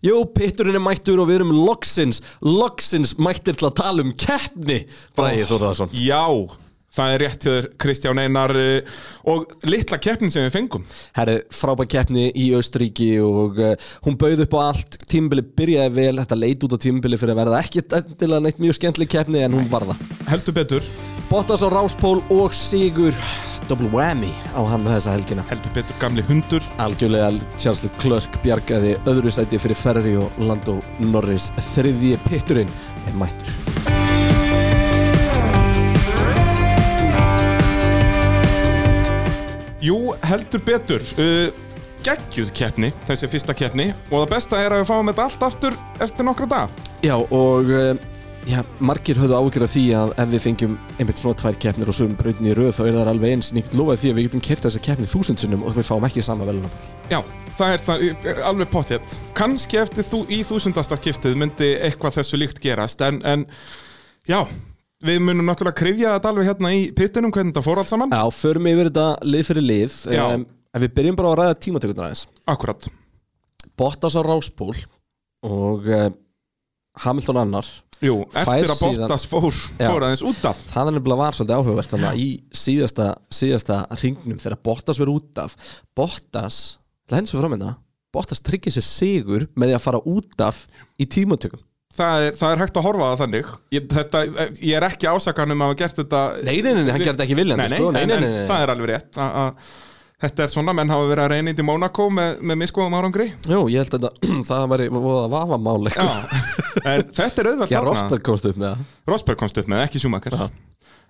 Jú, pitturinn er mættur og við erum loksins, loksins mættir til að tala um keppni Bræði Þórðarsson Já, það er rétt hjá þér Kristján Einar uh, og litla keppnin sem við fengum. Herri, frábær keppni í Austuríki og uh, hún bauð upp á allt. Tímbili byrjaði vel, þetta leit út á tímbili fyrir að verða ekki endilega neitt mjög skemmtileg keppni en hún var það. Heldur betur, Bottas á Ráspól og Sigur double whammy á hann þessa helgina. Heldur betur gamli hundur. Algjörlega Charles Leclerc bjargaði öðru sæti fyrir Ferrari og Lando Norris þriðji pitturinn er mættur. Jú, heldur betur. Uh, Geggjuð keppni, þessi fyrsta keppni. Og það besta er að við fáum þetta allt aftur eftir nokkra dag Já og uh, já, margir höfðu ágjör af því að ef við fengjum einmitt svona tvær keppnir og sögum brautin í röð þá er það alveg eins nýtt lofaði því að við getum kert þessa keppni þúsundsinnum og við fáum ekki sama velunapall Já, það er það alveg pottjett Kanski eftir þú í þúsundasta skiptið myndi eitthvað þessu líkt gerast En, en já, við munum náttúrulega krifja þetta alveg hérna í pittinum Hvernig þetta fór allt saman. Já, förum yfir þetta lið fyrir lið. Um, En við byrjum bara að ræða tímatökurnar aðeins. Akkurat Jú, eftir að Bottas fór, fór aðeins út af. Það er nefnilega var svolítið áhugavert þannig að í síðasta, síðasta ringnum þegar Bottas verið út af. Bottas, lens við framönda Bottas tryggir sér sigur með því að fara út af í tímatökum. Það er, það er hægt að horfa það þannig. Ég, þetta, ég er ekki ásakan um að hafa gert þetta Nei, nei, nei, hann gerði ekki nei, sko. Það er alveg rétt. A, a, Þetta er svona, menn hafa verið að reyna í Monaco með, með miskoðum árangri. Jú, ég held að þetta, það væri voða vafamáli Já, en þetta er auðvelt Já. Rosberg komst upp með það. Rosberg komst upp með, ekki Schumacher. Já.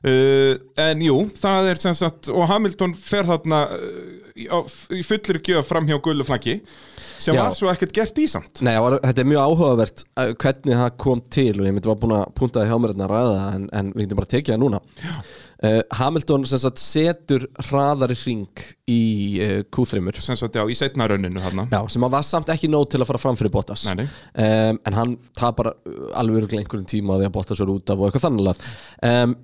uh, En jú, það er sem sagt Og Hamilton fer þarna uh, í, fullir gjöf fram hjá gulluflaggi sem Já. var svo ekkert gert í samt. Nei, það var, þetta er mjög áhugavert uh, hvernig það kom til og ég myndi var búin að punta það hjá mér hérna að ræða það en, en við getum bara tekið það núna uh, Hamilton sagt setur hraðari hring í uh, Q3 sem sagt, já, í setna rauninu Já, sem var samt ekki nóg til að fara fram fyrir Bottas. Nei, nei. um, en hann tapar uh, alveg einhverjum tíma því að Bottas er út af og eitthvað þannig að um,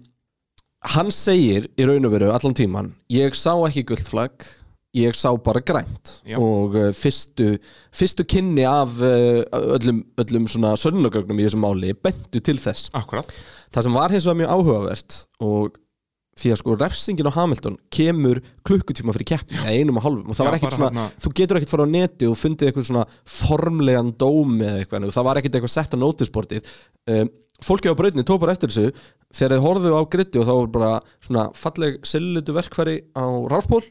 hann segir í raun og veru allan tíman ég sá ekki gullt flagg ég sá bara grænt. Já. og uh, fyrstu, fyrstu kynni af öllum, öllum svona sönnugögnum í þessu máli bentu til þess. Akkurat. Það sem var hins vegar mjög áhugavert og því að sko refsingin á Hamilton kemur klukkutíma fyrir keppni eða einum og hálfum og það Já, var ekkert svona, þarna- þú getur ekkert fara á neti og fundið eitthvað svona formlegan dómi eða eitthvað, það var ekkert eitthvað sett á notisportið um, fólki á tók bara eftir þessu. Þegar þeir horfðu á gritti og þá var bara svona falleg sillutu verkfæri á ráspól,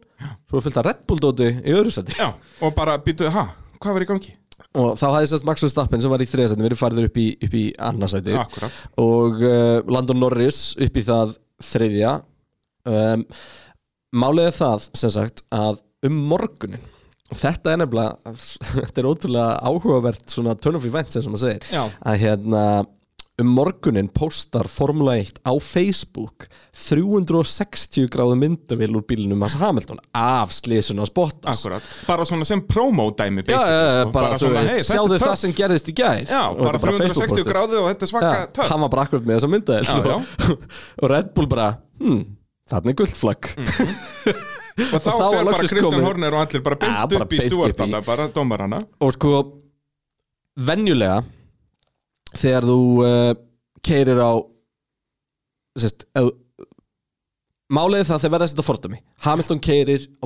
svo að Red Bull dóti í öðru seti Já, og bara býtuðu, ha, hvað var í gangi? og þá hafði sérst Max Verstappen sem var í þriðasæti verið farður upp í, í annarsætið Akkurat. Og uh, Landon Norris upp í það þriðja um, Málið er það sem sagt að um morgunin þetta er nefnilega þetta er ótrúlega áhugavert svona turn of events sem maður segir Já. að hérna um morgunin postar Formula 1 á Facebook 360 gráðu myndavél úr bílunum hans Hamilton af slísun að spottas Akkurat, bara svona sem promo-dæmi Já, sko. bara, þú svona, veist, hey, sjáðu það sem gerðist í gær Já, bara er 360 Facebook-póstur. gráðu og þetta er svaka töff hann var bara akkurat með þessa já. og Red Bull bara hmm, þarna er guldflagg Og þá fer bara Kristján Horner og allir bara beint bara upp í upp bara dómarana. Og sko venjulega þegar þú uh, keirir á sérst, er það þegar verða að setja fordami Hamilton keirir á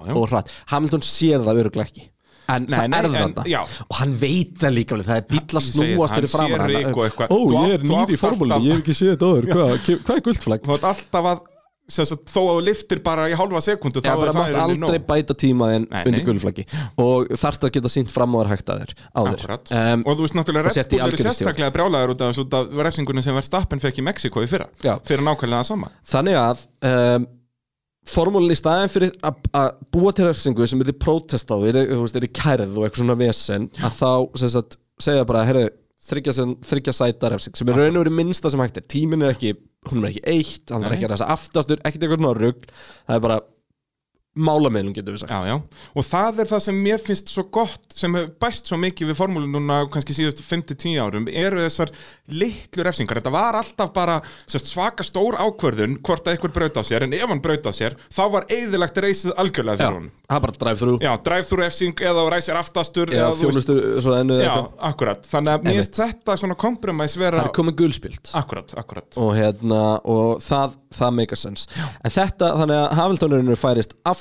já. og hratt. Hamilton sér það öruglega ekki. En Nei, það nei, er þarna já. og hann veit það líka alveg það er segi snúast það, fyrir eitthvað. ó ég er þú nýr í formúlinu, ég hef ekki séð þetta áður. Hvað, er guldflagg? Þú átt alltaf að sagt, þó að þú liftir bara í hálfa sekundu Já, bara mátt aldrei bæta tíma þinn Nei, undir gulflaggi og þarft að geta sínt fram á þér hægt að þér um, og þú veist náttúrulega í Red Bull stjórn. sérstaklega brjálæður út af af refsingunni sem Verstappen fekk í Mexiko í fyrra. Já. fyrir nákvæmlega það sama. Þannig að um, formúlin í staðin fyrir að- búa til refsingu sem er er, þú veist, er kærð og eitthvað svona vesen, að þá sagt, segja bara, þryggja, sem- þryggja sæta refsing, sem er raun og verið minnsta sem hægt er. Tíminn er ekki, hún er ekki eitt hann er ekki að þessa aftastur, ekkert eitthvað rugl. Það er bara málameilum getur við sagt. Já, já, og það er það sem mér finnst svo gott sem hefur bæst svo mikið við formúlu núna kannski síðustu 5-10 árum eru þessar litlu refsingar. Þetta var alltaf bara sérst, svaka stór ákvörðun hvort að einhver braut á sér en ef hann braut á sér þá var eðilegt reysið algjörlega Já, fyrir hún það er bara drive through Já, drive-through refsing eða ræsir aftastur veist- þjónustu svo ennu Já, akkurat, þannig að mér finnst þetta svona kompromiss vera það er komið gulspilt. Akkurat, akkurat. Og hérna og það, það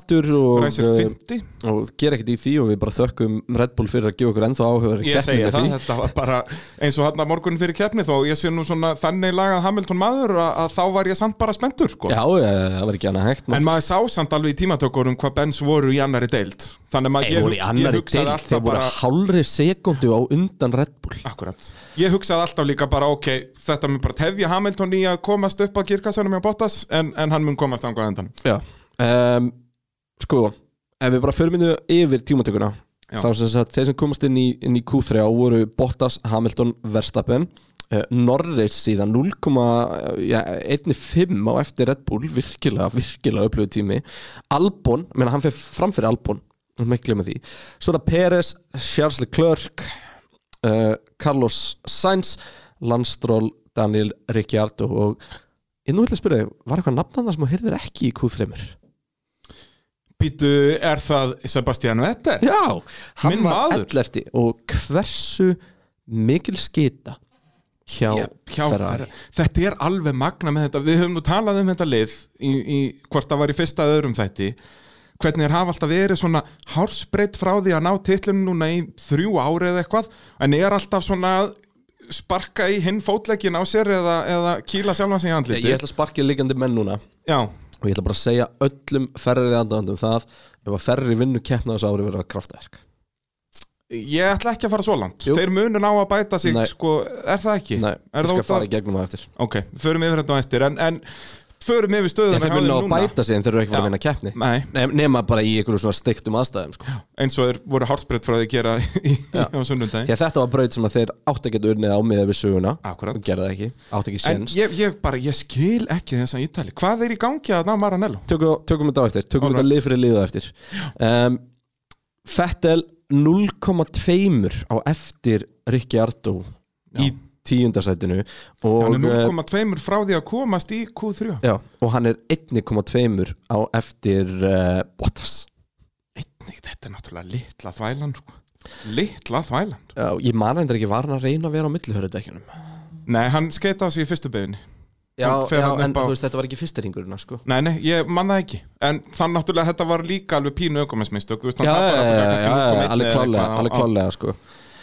aftur og, uh, 50 og gera ekkert í því og við bara þökkum Red Bull fyrir að gefa okkur ennþá áhugaður Ég segja það, þetta var bara eins og hann að morgun fyrir keppni þó ég sé nú svona þannig lagað Hamilton maður að, að þá var ég samt bara spenntur sko. Já, það var ekki annað hægt En maður sá samt alveg í tímatökurum hvað Benz voru í annari deild. Þannig að maður, Þeir voru ég, annari ég hugsaði deild, alltaf þeir voru bara hálfri sekundu á undan Red Bull. Akkurat. Ég hugsaði alltaf líka bara ok, þetta mun bara tefja Hamilton í að komast upp að kirkassanum hjá Bottas en, en hann mun komast Já um, Sko, ef við bara förum innu yfir tímatökuna Já. þá sem sagt þeir sem komast inn í, inn í Q3 voru Bottas, Hamilton, Verstappen. Uh, Norris síðan 0,15 á eftir Red Bull virkilega, virkilega upplöðu tími. Albon, menna hann fyrir framfyrir Albon miklu með því. Svo það Peres, Charles Leclerc uh, Carlos Sainz Landstról, Daniel Ricciardo og ég nú ætla að spyrja þig, var eitthvað nafnanda sem þú heyrðir ekki í Q3 Býtu, er það Sebastian Vettel? Já, hann Minn var. 11 og hversu mikil skita hjá, Já, hjá Ferrari Ferrari. Þetta er alveg magna með þetta Við höfum nú talað um þetta lið í, í, hvort það var í fyrsta öðrum þætti hvernig er hafa alltaf verið svona hársbreytt frá því að ná titlunum núna í þrjú ári eða eitthvað en er alltaf svona sparka í hinn fótleggin á sér eða, eða kýla sjálfan sig í Ég, andliti ég ætla að sparkja líkandi menn núna Já, og ég ætla bara að segja öllum Ferrari aðdáðandum það ef að Ferrari vinnu keppna þessu ári verða kraftverk ég ætla ekki að fara svo langt Jú. Þeir munu ná að bæta sig, Nei. sko, er það ekki? Nei, er ég það skal út fara að... í gegnum það eftir Ok, förum yfir þetta á eftir en, en förum yfir stöðuna Ég þeir þeim að bæta sig en þeir eru ekki fara að vinna keppni. Nei, nema bara í einhverju svona steiktum aðstæðum sko. eins og þeir voru hársbreytt frá því að gera í, á sunnundagi Því að þetta var braut sem að þeir átt að geta unnið á miða við söguna og gerði það ekki, átt ekki séns. ég, ég ég skil ekki þessa ítali Hvað er í gangi að ná Maranello? tökum, tökum þetta á eftir, tökum Alright. þetta lið fyrir lið á eftir. Um, Fettel 0,2 á eftir Rikki Ardó í tíundasætinu Hann er eh, 0,2 frá því að komast í Q3 já, og hann er 1,2 á eftir uh, Bottas Einnig, þetta er náttúrulega litla þvælan sko. Litla þvælan já, ég man hendur ekki var hann að reyna að vera á millihörðudekjunum Nei, hann skeita á sig í fyrstu beginni já, já en á- þú veist þetta var ekki fyrsta ringurinn sko. Nei, nei, ég manna ekki En þann náttúrulega þetta var líka alveg pínu hann já, já, já, þarna já, kannski já, 0,1 alveg klálega, alveg klálega sko.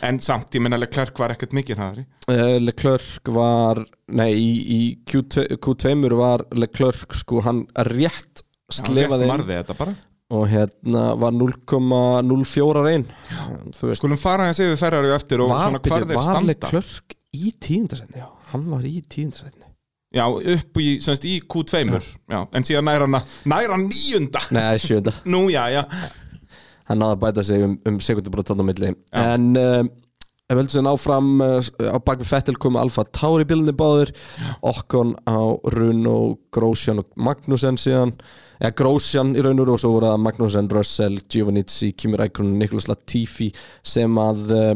En samt, ég minna Leclerc var ekkert mikið hraðari Uh, Leclerc var nei, í, í Q2, Q2 var Leclerc sko, hann rétt Hann rétt slefaði marði þetta bara. Og hérna var 0,04 reyn Skulum fara hans yfir Ferrari á eftir og var, svona hvar þeir var standa? Leclerc í tíundarsætni já, hann var í tíundarsætni Já, upp í, semst, í Q2 já. En síðan næra hann Næra hann níunda. Nei, sjönda, Nú, já, já hann náði að bæta sig um, um sekundubrót þarna á milli. Já. en um, ef heldur sér áfram uh, á bakvið Fettel komu Alfa Tauri bílunni báðir Okkon á Runo, Grosjean og Magnussen síðan. Eða Grosjean í raun og og svo voru það Magnussen, Russell, Giovannizzi, Kimi Rækron Nikolas Latifi sem að uh,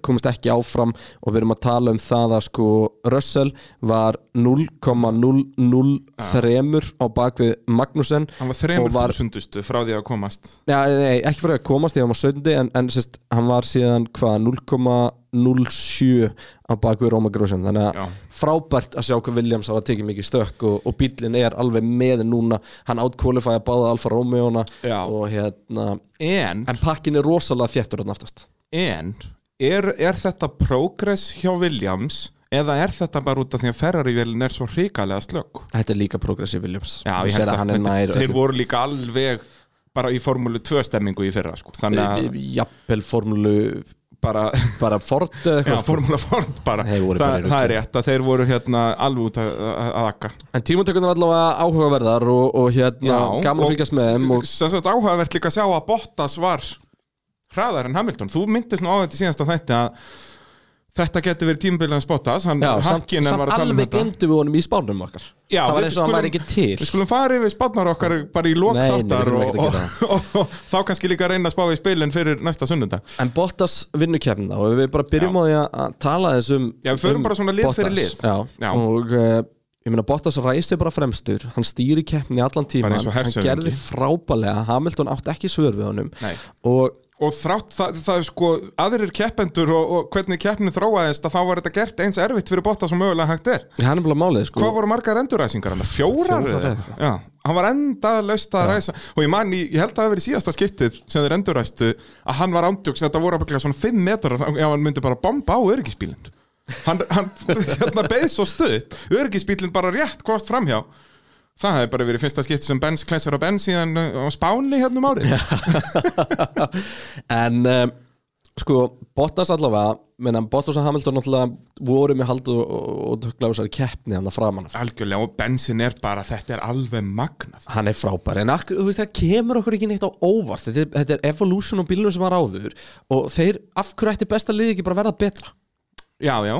komist ekki áfram og við erum að tala um það að sko Russell var 0,003 á bakvið Magnussen Hann var þremur Og var- þúsundustu frá því að komast. Já, nei, ekki fyrir að komast því að hann var 17 en, en sérst, hann var síðan hvað 0,07 á bakvið Róma Grósjan þannig að Já, frábært að sjá hvað Williams hafa tekið mikið stökk og, og bílinn er alveg með núna. Hann átkvólifæði að báða Alfa Romeo og hérna en, en pakkin er rosalega hann aftast en er, er þetta progress hjá Williams eða er þetta bara út af því að Ferrari-vélin er svo hrikalega slögg Þetta er líka progressive Williams Já, ég held að að nær þeir öllu. voru líka alveg bara í formúlu 2 stemmingu í fyrra sko. þannig að Jafnvel formúlu bara bara Ford Já, sko. formúla Ford bara Þa, bara í Það er rétt að þeir voru hérna alveg út að, að, akka En tímatökunar allavega áhugaverðar og, og hérna gaman að fylgjast með þeim og áhugavert líka að sjá að Bottas var hraðar en Hamilton. Þú myndist nú á þetta síðasta þætti að þetta getur verið hann, Já, samt, samt var að tala um alveg glemdu við honum í spánum okkar. Já, Það var við eins og hann væri ekki til. Við skulum fara yfir spánnar okkar bara í lók Nei, nei, við þáttar þurfum og, og, og, og, þá kannski líka reyna að spá í spilin fyrir næsta sunnudag. En Bottas vinnur kemna og við bara byrjum á því að- tala þessum Já, við förum bara svona lið fyrir lið. Já, Já. og uh, ég meina Bottas ræsi bara fremstur. Hann stýri keppni allan og hann gerði frábælega Hamilton átti ekki svör við honum. Nei. og og þrátt það, það sko aðrir keppendur og, og hvernig keppnin þróaðist að þá var þetta gert eins erfitt fyrir Bottas sem mögulega hægt er. Hann er bara málið sko. Hvað voru margar enduræsingar? Fjórar? Fjórar Já, hann var enda löst að ræsa. Og ég man, í- ég held að það hafi verið síðasta skiptið sem þeir enduræstu að hann var ándjóks þetta voru að svona 5 metrar já, hann myndi bara bomba á öryggisbílinn. Hann, hann hérna beð svo stutt. Öryggisbílinn bara rétt komast framhjá það hefði bara verið fyrsta skiptið sem Benz klensar á Benz síðan uh, á Spáni hérna um árið. En um, sko Bottas allavega menna, Bottas og Hamilton náttúrulega voru með haldu og, og tökla á þessari keppni hann að framan af. algjörlega og Benzin er bara, þetta er alveg magnað. Hann er frábær en akkur, veist, það kemur okkur ekki neitt á óvart. Þetta er, þetta er evolution á bílunum sem var áður og þeir, af hverju ætti besta liði ekki bara verða betra? Já, já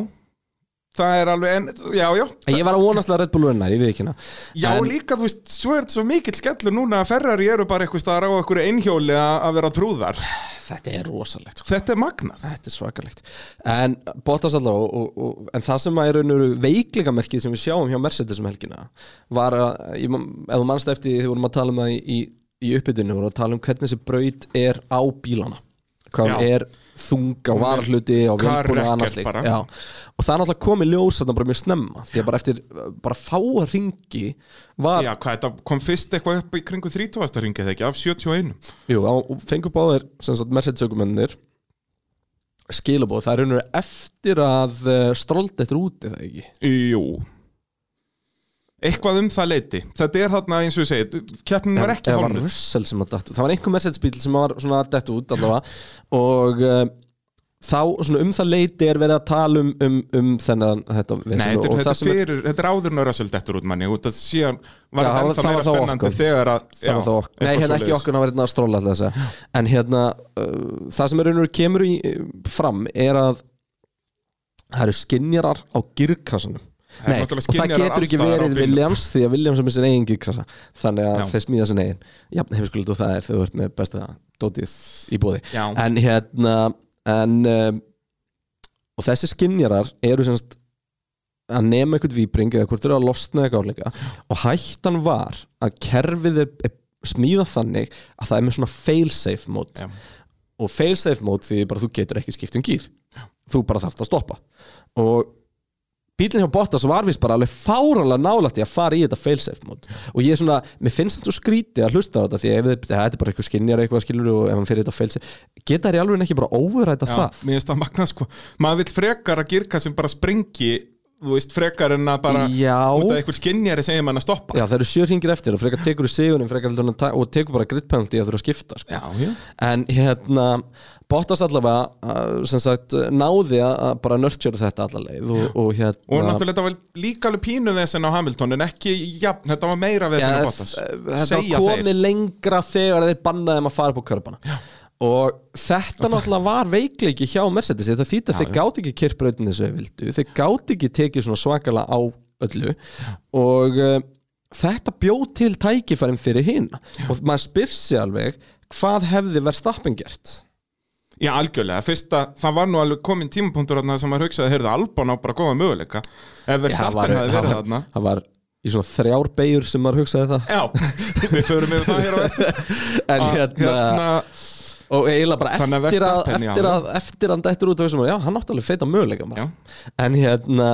það er alveg, en, já, já En ég var að vonast að Red Bull vinna, ég við ekki hérna Já, En- líka, þú veist, svo er þetta svo mikill skellur núna að Ferrari eru bara eitthvað staðar á einhverju einhjóli að að vera trúðar. Þetta er rosalegt sko. Þetta er magnað. Þetta er svakalegt En Bottas allavega og, og, En það sem er raunur veikleikamerkið sem við sjáum hjá Mercedes um helgina var að, ég, þú mannst eftir því við vorum að tala um það í, í, í uppbytinu vorum að tala um hvernig þessi braut er á bílana hvað Já. er þung á varhluti Car vinnbúna og bara. Já. og það er náttúrulega komið ljós þetta bara mjög snemma því að bara eftir bara fáa ringi var, Já, hvað, kom fyrst eitthvað upp í kringu 30. ringið þegar ekki, af 71. jú, á, fengur báðir aukumennir skilabóð, það er raunur eftir að uh, stróld þetta úti það ekki Jú. Eitthvað um það leiti. Þetta er þarna, eins og ég segi, keppnin var ekki Eða var hálnuð. Russell sem að dætt út. Það var einhver Mercedes bíl sem var svona dætt út allavega. Og uh, þá svona um það leiti er verið að tala um, um, um þennan þetta Nei, þetta, og þetta, það er sem er fyrir, þetta er áður en Russell dettur út manni. Og þetta síðan var Já, þetta það ennþá var meira spennandi þegar að það var okkur, nei hérna ekki okkur það var hérna að stróla alltaf að en hérna uh, það sem er raunur kemur í, fram er að það eru skinjarar á girkassanum. Það Nei, og það getur ekki verið. Williams því að Williams er með sin eigin girkassa þannig að Já. þeir smíða sin eigin jafn heimskulegt og það er þú ert með besta dótið í bóði Já. en hérna en, um, og þessi skinjarar eru semst að nema eitthvað víbring eða hvort eru að losna eitthvað áleika og hættan var að kerfið er, er smíðað þannig að það er með svona fail-safe Já. og fail-safe mode því bara þú getur ekki skipt um gýr þú bara þarft að stoppa og bílinn hjá Bottas var vist bara alveg fáralega nálægt í að fara í þetta fail-safe mode. Og ég er svona, mér finnst þetta svo skrítið að hlusta á þetta því að þetta er bara eitthvað skinjar eitthvað skilur og ef hann fyrir þetta fail-safe geta þær í alveg ekki bara overræta Já, það? mér finnst það magnað sko. Maður vill frekar að girka sem bara springi þú veist, frekar en að bara Já. út af einhver skinnjari segir mann að stoppa Já, það eru sjö hringir eftir og frekar tekur í sigunum frekar og tekur bara grid penalty að þurfa að skipta sko. já, já. en hérna Bottas allavega uh, sem sagt náði að bara nurture þetta allavega og, og hérna og náttúrulega þetta var líka alveg pínu vesen á Hamilton en ekki jafn, þetta var meira vesen á Bottas þetta segja var komið þeir lengra þegar þeir bannaði þeim að fara upp á körbana Já. Og þetta náttúrulega var veikleiki hjá Mercedes þetta þýtt að þeir gáti ekki kirkbrautin þessu þeir vildu. Þeir gáti ekki tekið svona svakalega á öllu. Og uh, þetta bjóð til tækifærin fyrir hinn og maður spyr sig alveg hvað hefði verið stappin gert? Já, algjörlega, fyrsta, það var nú alveg komin tímapunktur þarna sem maður hugsaði, heyrðu, Albon á bara góða möguleika. Ef Verstappen hefði verið þarna. það var í svona þrjár beigur sem maður hugsaði það. Já, við förum yfir það hér á eftir. En Að, hérna, og eiginlega bara Þannig að eftir að, eftir að eftir að hann dættur út af þessum já, hann átti alveg feita möguleika en hérna,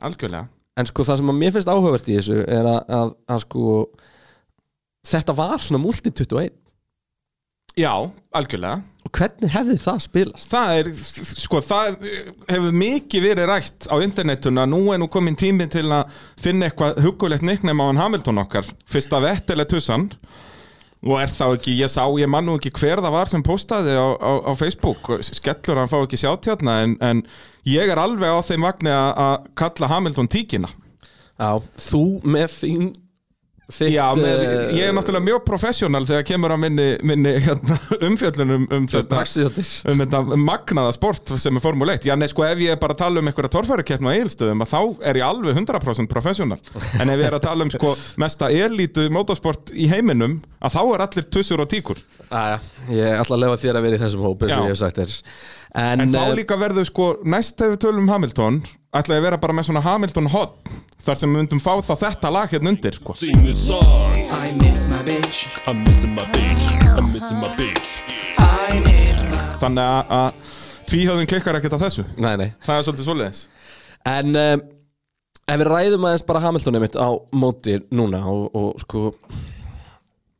algjörlega. En sko það sem að mér finnst áhugavert í þessu er að, að, að sko þetta var svona multi 21 já, algjörlega. Og hvernig hefði það spilast? Það er, sko, það hefur mikið verið rætt á internetuna nú er nú komin tími til að finna eitthvað hugulegt neiknum á hann Hamilton okkar. Fyrst af ettileg tussan. og er þá ekki, ég sá, ég man nú ekki hver það var sem postaði á, á, á Facebook. Skellur hann fá ekki sjátt hérna en, en ég er alveg á þeim vagni að- að kalla Hamilton tíkina. Já, þú með þín þitt, Já, með, eh, ég er náttúrulega mjög professional þegar kemur að minni, minni hérna, umfjöllunum um, þetta, um þetta magnaða sport sem er Formule 1 Já, nei, sko, ef ég er bara að tala um einhverja torfærukeppna á eigilstöðum þá er ég alveg 100% professional. En ef ég er að tala um sko, mesta elítu motorsport í heiminum að þá er allir tussur og tíkur. Æja, ég ætla að lefa þér að vera í þessum hóp eins og Já. ég hef sagt þér En, En þá eh, líka verður sko, næst ef við tölum um Hamilton ætla ég að vera bara með svona Hamilton hot þar sem við myndum fá þá þetta lag hérna undir sko. I miss my bitch. I'm missing my bitch. I'm missing my bitch. I miss my Þannig að- tvíhöðun klikkar ekkert að þessu Nei, nei Það er svolítið svoleiðis En um, ef við ræðum aðeins bara Hamiltonið mitt á móti núna og, og sko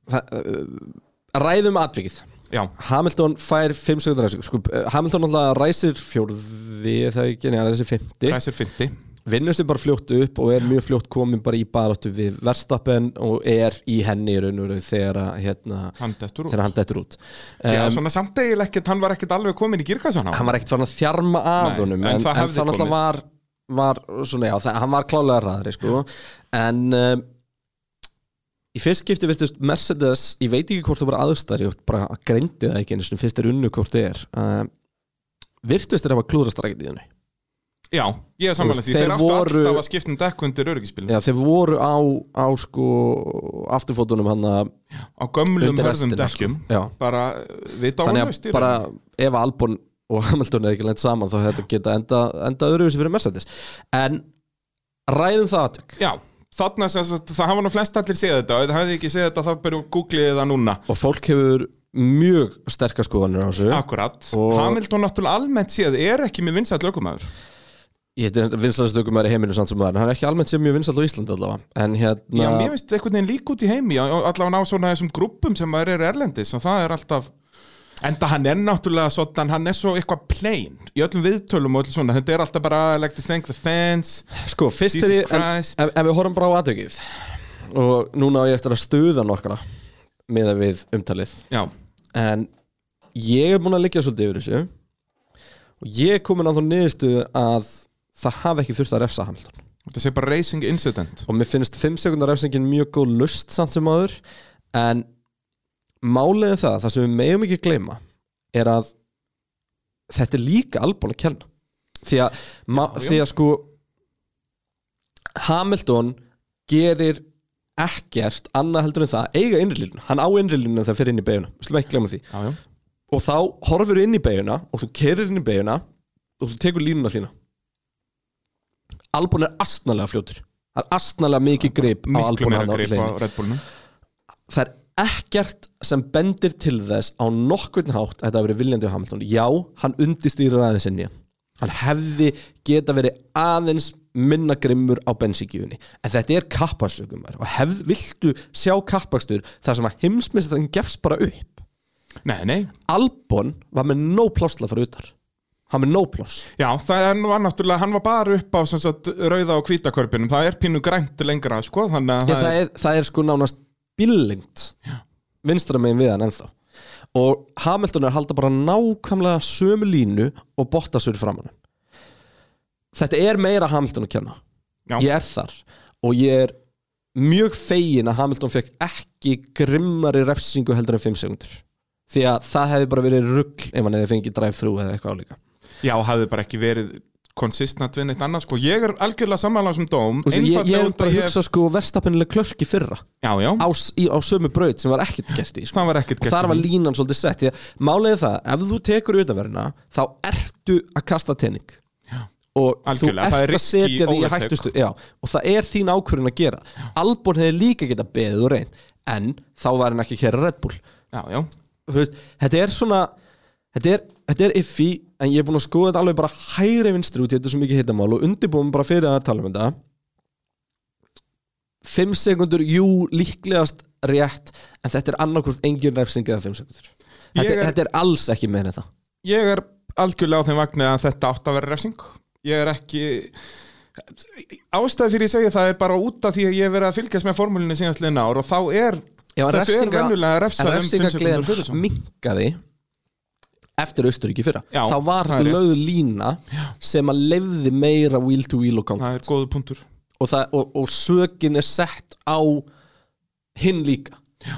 það, uh, ræðum atvikið Já, Hamilton fær 5 sekundar sko, eh, Hamilton alltaf ræsir fjórði það ekki, neða þessi 50 þessir 50 vinnur sér bara fljótt upp og er mjög fljótt komin bara í baráttu við Verstappen og er í henni í raun og raun þegar hérna, Hann dettur út. út. Já, um, svona samt eiginlega ekkert, hann var ekkert alveg komin í girkassan á hann var ekkert farin að þjarma að honum en en, það komið. var, var svona, já, það, hann var klálega ræðri sko. en um, í fyrst skipti virtust Mercedes, ég veit ekki hvort það var aðstæri og bara greindi það ekki einu sinni fyrst er unnu hvort það er um, virtust þeir hafa klúðrast rækið í henni Já, ég er samanlega því. Þeir Þeir áttu voru- alltaf að skipta um dekk undir öryggispilin já, þeir voru á, á sko afturfótunum hann að Á gömlum hörðum sko. dekkjum já, Bara vita á þannig hann að bara ef Albon og Hamilton hefði ekki lent saman þá geta enda, enda fyrir Mercedes. En ræðum það aðtök Já, þarna sem það hafa nú flest allir séð þetta og það hefði ekki séð þetta þá byrju googliði það núna. Og fólk hefur mjög sterkar skoðanir á þessu. Akkurat, Og- Hamilton náttúrulega almennt séð er ekki með vinsætt lögumæður ég heitir vinsalastökum maður í heiminu samt sem maður en hann er ekki almennt sem mjög vinsall á Íslandi allavega. En hérna Já, mér finnst einhvern veginn lík út í heimi allavega á svona þessum grúppum sem er erlendis og það er alltaf Enda hann er náttúrulega svona, hann er svo eitthvað plain í öllum viðtölum og öllu svona, þetta er alltaf bara I like to thank the fans. Sko, fyrst Jesus er Christ. ef, ef við horfum bara á aðtökið og núna á ég eftir að stuða nokkra með við umtalið. Já, en ég er búin að liggja svolítið yfir þessu. Og ég er komin á þá niðurstuðu að það hafi ekki þurft að refsa Hamilton. Þetta sé bara racing incident. Og mér finnst 5 sekundar refsingin mjög góð lust samt sem áður. En málið er það, það sem við megum ekki gleyma er að þetta er líka albúin að kenna því að, Já, því að sko Hamilton gerir ekkert annað heldur en það að eiga innrýlinu, hann á innrýlinu þegar fyrir inn í beiguna, við slum ekki gleyma því. Já, já. Og þá horfur inn í beiguna og þú kerir inn í beiguna og þú tekur línuna þína. Albon er astnalega fljótur. Það er astnalega mikið grip á Albon hann á Bullinu það er ekkert sem bendir til þess á nokkurn hátt að þetta hafi verið viljandi á Hamilton. Já, hann undistýrir aðeins sinni. Hann hefði geta verið aðeins minna grimmur á bensíkjöfunni en þetta er kappasökumar og hef, viltu sjá kappakstur þar sem að heimsmyndstarinn gefst bara upp? Nei, nei. Albon var með no pláss til að fara utar. Hann með no pláss. Já, það nú náttúrulega, hann var bara upp á sagt, rauða og hvítakörpinum það er pínu grænt lengra, sko þannig að Já, það, er, það er sko nánast billengt vinstra megin við hann ennþá. Og Hamilton er að halda bara nákvæmlega sömu línu og Bottas fyrir framann þetta er meira Hamilton að kenna. Já. ég er þar. Og ég er mjög fegin að Hamilton fekk ekki grimmari refsingu heldur en 5 sekundur því að það hefði bara verið rugg ef hann hefði fengið drive-thru eða eitthvað álíka. Já, hafði bara ekki verið konsistent við neitt annað, sko. Ég er algjörlega sammála sem dóm. Veist, ég, ég er bara að að hugsa sko verstapinnileg klörk í fyrra. Já, já, á, í, á sömu braut sem var ekkert gert í sko. var ekkert og þar var línan svolítið sett að málið er það, ef þú tekur utanverðina þá ertu að kasta tenning og Algjörlega, þú er ert að setja því hættustu já, og það er þín ákvörðin að gera. Albon hefði líka geta beðið og reynd en þá var hann ekki að kera Red Bull. Já, já, Þú veist, þetta er svona þetta er, þetta er iffi en ég er búin að skoða þetta alveg bara hægri vinstri út í þetta svo mikið hittamál og undirbúum bara fyrir að tala um þetta. 5 sekundur, jú, líklegast rétt, en þetta er annarkvort engin refsing eða 5 sekundur þetta, er- þetta er alls ekki meina þetta ég er algjörlega á þeim vagni að þetta átt að vera refsing. Ég er ekki Ástæði fyrir ég segja það er bara út af því að ég hef verið að fylgjast með formúlinni síðast liðna ár og þá er Já, þessu er en refsað um 5 sekundur minkaði eftir Austuríki fyrra. Já, þá var það er lögð lína sem að lefði meira wheel to wheel og Það contact er góðu punktur. Og, það, og, og sökin er sett á hinn líka. Já.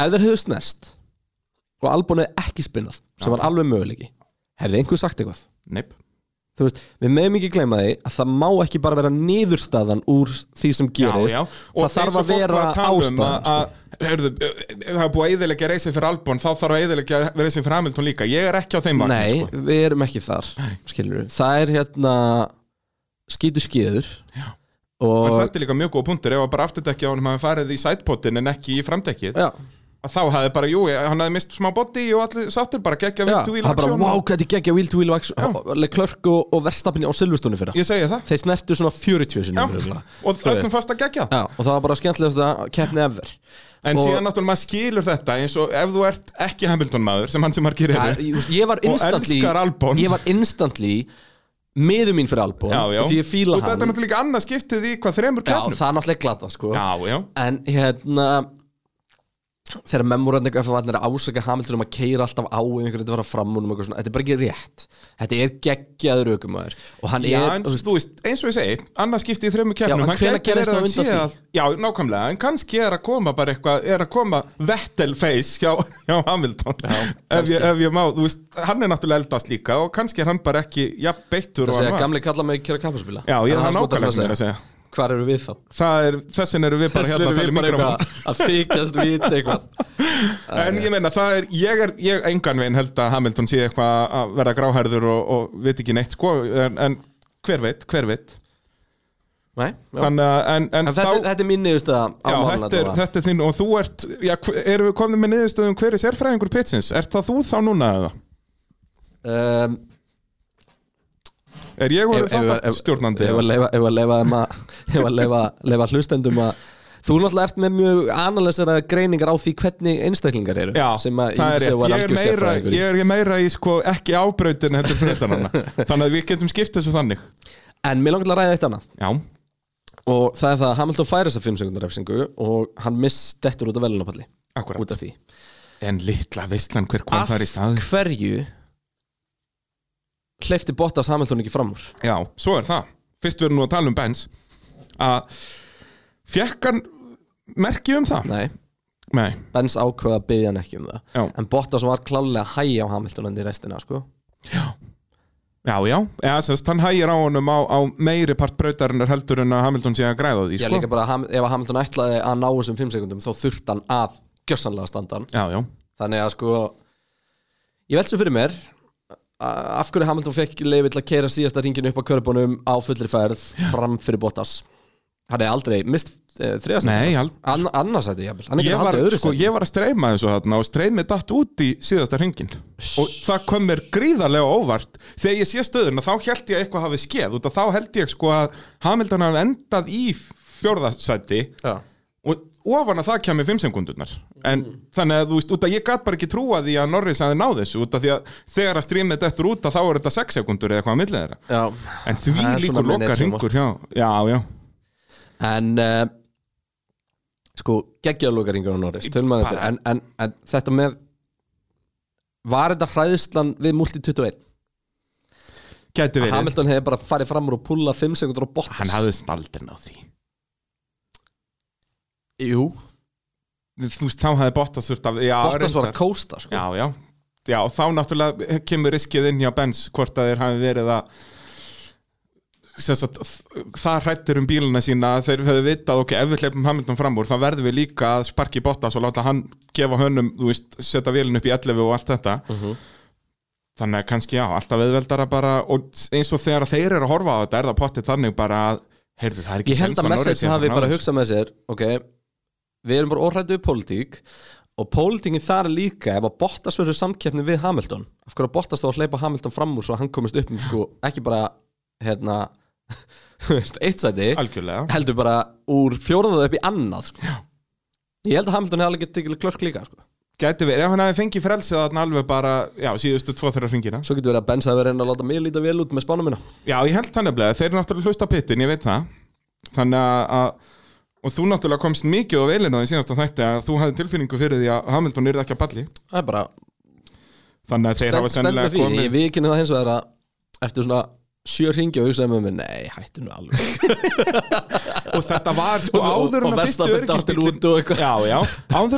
ef þeir hefðu snerst og Albon hefði ekki spinnað sem var alveg möguleiki hefði einhver sagt eitthvað? Neip þú veist, við meðum ekki gleyma því að það má ekki bara vera niðurstaðan úr því sem gerist já, já. það þarf að vera að um ástæðan sko. að, ef það er búið að eðilegja reysið fyrir Albon þá þarf að eðilegja reysið fyrir Hamilton líka ég er ekki á þeim vagni, Nei, sko. við erum ekki þar skilur Það er hérna skýtu skýður Já. og þetta er líka mjög góð punktur ef að bara afturdekki á hann hafi farið í sætpotin en ekki í framdekkið Já, að þá hafði bara, jú, hann hafði mist smá body og allir sáttir bara geggja já vilt og það er bara, wow, og- hvað þetta geggja Will to Will Leclerc og, og Verstappen á Silvestónu fyrra. Ég segi það. Þeir snertu svona 40 Já, sinni og öllum fast að gegja Já, og það var bara skemmtilegast að keppni ever. En Og- síðan náttúrulega maður skilur þetta eins og ef þú ert ekki Hamilton maður sem hann sem ég var Og instantly elskar Albon. Ég var instantly miður mín fyrir Albon Já, já. og því ég fíla Og þetta er hann. náttúrulega annað skiptið í hvað þremur Já, keppnum þegar memorandi eitthvað fyrir að ásaka Hamilton um að keira alltaf á einhverju þetta var að fram og eitthvað svona, þetta er bara ekki rétt. Þetta er geggjaður aukumæður og hann Já, er, en veist, þú veist, eins og ég segi, annað skipti í Já, en hann verið það að sé að- Já, nákvæmlega, en kannski er að koma bara eitthvað, er að koma Vettel face hjá, hjá Hamilton. Ef, ég, ef ég má, þú veist, hann er náttúrulega eldast líka og kannski er hann bara ekki jafn beittur það og segja gamli kalla mig kera kappaspila Já, ég er það nákvæmlega sem ég er að segja Hvar eru við þá? Það er, þessin eru við bara hérna að tala í mikrofón eitthvað að þykjast vita eitthvað En ég meina, það er, ég er, ég engan veginn held að Hamilton sé eitthvað að vera gráhærður og, og veit ekki neitt, sko, en, en hver veit, hver veit Nei, að, en, en, þetta, þá þetta er mín niðurstaða á Já, þetta er, þetta er þinn og þú ert, já, erum við komin með niðurstöðum hver er sérfræðingur pitsins? Er það þú þá núna eða? um, Er ég þátt ef- stjórnandi? Ef að leifa þeim að ef að leifa, leifa hlustendum að Þú náttúrulega ert með mjög analyseraða greiningar á því hvernig einstaklingar eru Já, sem að það er rétt, ég er, meira, ég er meira í sko ekki ábrautin heldur fréttanana Þannig að við getum skipt þessu þannig. En mér langar að ræða eitt annað. Já, og það er það að Hamilton færi þessa 5 sekundar refsingu og hann miss dettur út af velunapalli akkurat. Út af því. En litla veistlan hver kom þar í stað? hverju hleyfti Bottas Hamilton ekki fram úr? Já, svo er það. Fyrst við erum nú að tala um Benz að fekk hann merki um það? Nei, Nei, Benz ákveða að byggja hann ekki um það. Já, en Bottas var klálega að hæja á Hamilton en í restina sko. Já. Já, já, eða sérst, hann hægir á honum á, á meiri part brautarinnar heldur en að Hamilton sé að græða því, Já, sko. líka bara að Ham- ef að Hamilton ætlaði að ná þessum 5 sekundum þá þurft hann að gjössanlega standa hann. Já, já, þannig að sko ég velt svo fyrir mér a- af hverju Hamilton fekk leiði til að keira síðasta ringinu upp á körbunum á fullri færð fram fyrir Bottas hann er aldrei mist e, þriðast Nei, ald- An, annars þetta jafnvel. Hann ég var, sko, ég var að streyma þessu þarna og streymið datt út í síðasta hringin og það kom mér gríðarlega óvart. Þegar ég sé stöðuna þá held ég að eitthvað hafi skeð. Af þá held ég sko að Hamilton hafi endað í fjórðasæti Já. og ofan að það kemur 5 sekundurnar en Mm. þannig að þú veist, út að ég gat bara ekki trúa því að Norris hafi náð þessu. Út af því að þegar að streymið dettur út að þá er þetta 6 sekundur eða eitthvað að millið þeirra. En því líkur loka hringur já, já, já, en uh, sko geggjaðlokaringur á Norris en, en, en þetta með var þetta hræðislan við multi 21 gæti að verið. Hamilton hefði bara farið fram úr og pulla 5 sekundur á Bottas. Hann hafði staldin á því. Jú, þú veist, þá hafði Bottas þurft að já, Bottas var að kósta sko. já, já, já, þá náttúrulega kemur riskið inn hjá Benz hvort að þeir hafi verið að sagt, það hrættir um bíluna sína þeir hefðu vitað, ok, ef við hleypum Hamilton fram úr, þá verðum við líka að sparki Bottas og láta hann gefa hönnum, þú veist, setja vélinn upp í 11 og allt þetta Mhm. þannig að kannski, já, alltaf viðveldara bara og eins og þegar þeir eru að horfa á þetta er það pottið þannig bara að, heyrðu, það er ekki Ég held séns að Norris message sé að hafi fara að bara hugsað með sér Ok, við erum bara óhrættu við pólitík Og pólitíkin þar líka Ef að Bottas verður samkeppni við Hamilton Af hverju að Bottas þá að hleypa Hamilton fram úr Svo hann komist upp um sko Ekki bara, hérna eitt sæti algjörlega. Heldur bara úr fjóraðu upp í annað sko. Ég held að Hamilton hefði alveg tekið klörk líka sko. Gæti verið, ef hann hefði fengið frelsið þarna alveg bara, já, síðustu tvo þeirra hringina. Svo getur verið að Benz hafi verið að láta mig líta vel út með spánum minna Já, ég held það nefnilega, þeir eru náttúrulega hlusta á pittin, ég veit það. Þannig að, að og þú náttúrulega komst mikið á velina því síðasta þætti að þú hafði tilfinningu fyrir því að Hamilton er ekki að balli Það er bara Þannig að þeir hafa sennilega komið Ég viðkynni það hins vegar að Eftir svona sjö ringi og hugsaði með mér nei, hættu nú alveg. Og þetta var sko áður en og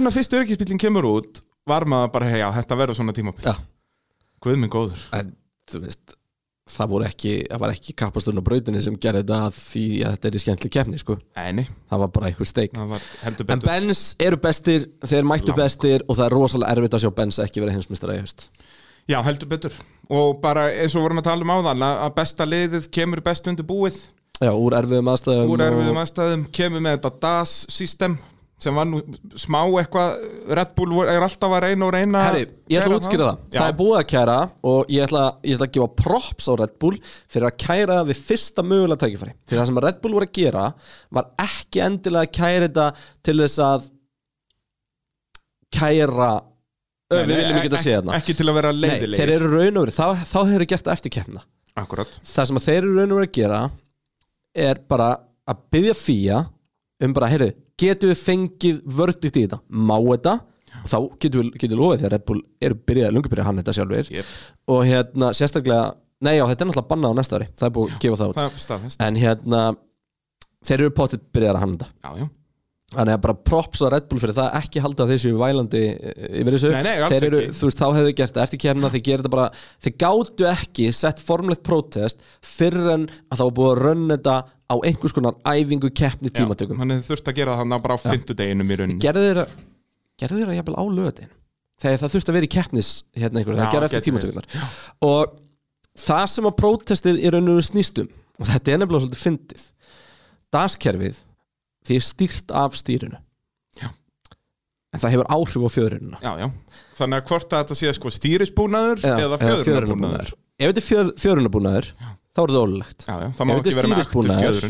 en að fyrstu öryggisbílinn kemur út var maður bara, hei, já, þetta verður svona tímabil Já. Guð minn góður. En þú veist það voru ekki, það var ekki kappasturinn á brautinni sem gerði þetta að því að þetta er í skemmtli kemni sko. Æni, það var bara eitthvað steik. En Benz eru bestir, þeir mættu Langt. bestir og það er rosalega erfitt að sjá Benz ekki vera heimsmyndstara í haust. Já, heldur betur og bara eins og vorum að tala um áðan að besta liðið kemur best undir búið. Já, úr erfiðum aðstæðum úr erfiðum aðstæðum kemur með þetta DAS-system sem var nú smá eitthvað Red Bull er alltaf að reyna og reyna Herri, ég ætla að útskýra það. Já. Það er búið að kæra og ég ætla, ég ætla að gefa props á Red Bull fyrir að kæra það við fyrsta mögulega tækifæri. Fyrir það sem Red Bull voru að gera var ekki endilega að kæra þetta til þess að kæra Nei, Við viljum ekki að ek- segja þarna. Ekki til að vera Nei, leiðilegir. þeir eru raun og verið, þá, þá hefur þeir gert það eftir keppna Akkurat. Það sem að þeir eru raun og verið að gera er bara að byggja fía um bara, heyrðu, getum við fengið vördikt í þetta, má þetta? Og þá getum við, getum við lofið að Red Bull eru byrjað, lungu byrjað hann þetta sjálfur Yep. og hérna, sérstaklega nei já, þetta er náttúrulega bannað á næsta ári. Það er búið að gefa það út. Það er staðfest. En hérna, þeir eru potið byrjað að hann þetta. Já, já þannig að bara props á Red Bull fyrir það ekki halda þessu vælandi eh, yfir þessu. Nei, nei, þeir eru, þú veist, þá hefðu gert það eftir kemna þeir gera þetta bara, þeir gátu ekki sett formlegt protest fyrir en að það var búið að rönna þetta á einhvers konar æfingu keppni tímatökum. Þannig þið þurft að gera það bara á fymtudeginum í rauninni. Gerðu þeir að gerðu þeir að jafnvel á lögadin þegar það þurfti að vera í keppnis hérna einhver, það gerði eftir tímatökunar og það sem að protestið í rauninu snýstum og þetta er nefnilega svolítið fyndið daskerfið því stýrt af stýrinu. Já. en það hefur áhrif á fjörununa Já, já. Þannig að hvort að þetta sé sko stýrisbúnaður eða fjörunabúnaður ef þetta er fjör, fjörunabúnaður þá er þetta ólulegt Já, já, Ef þetta er stýrisbúnaður,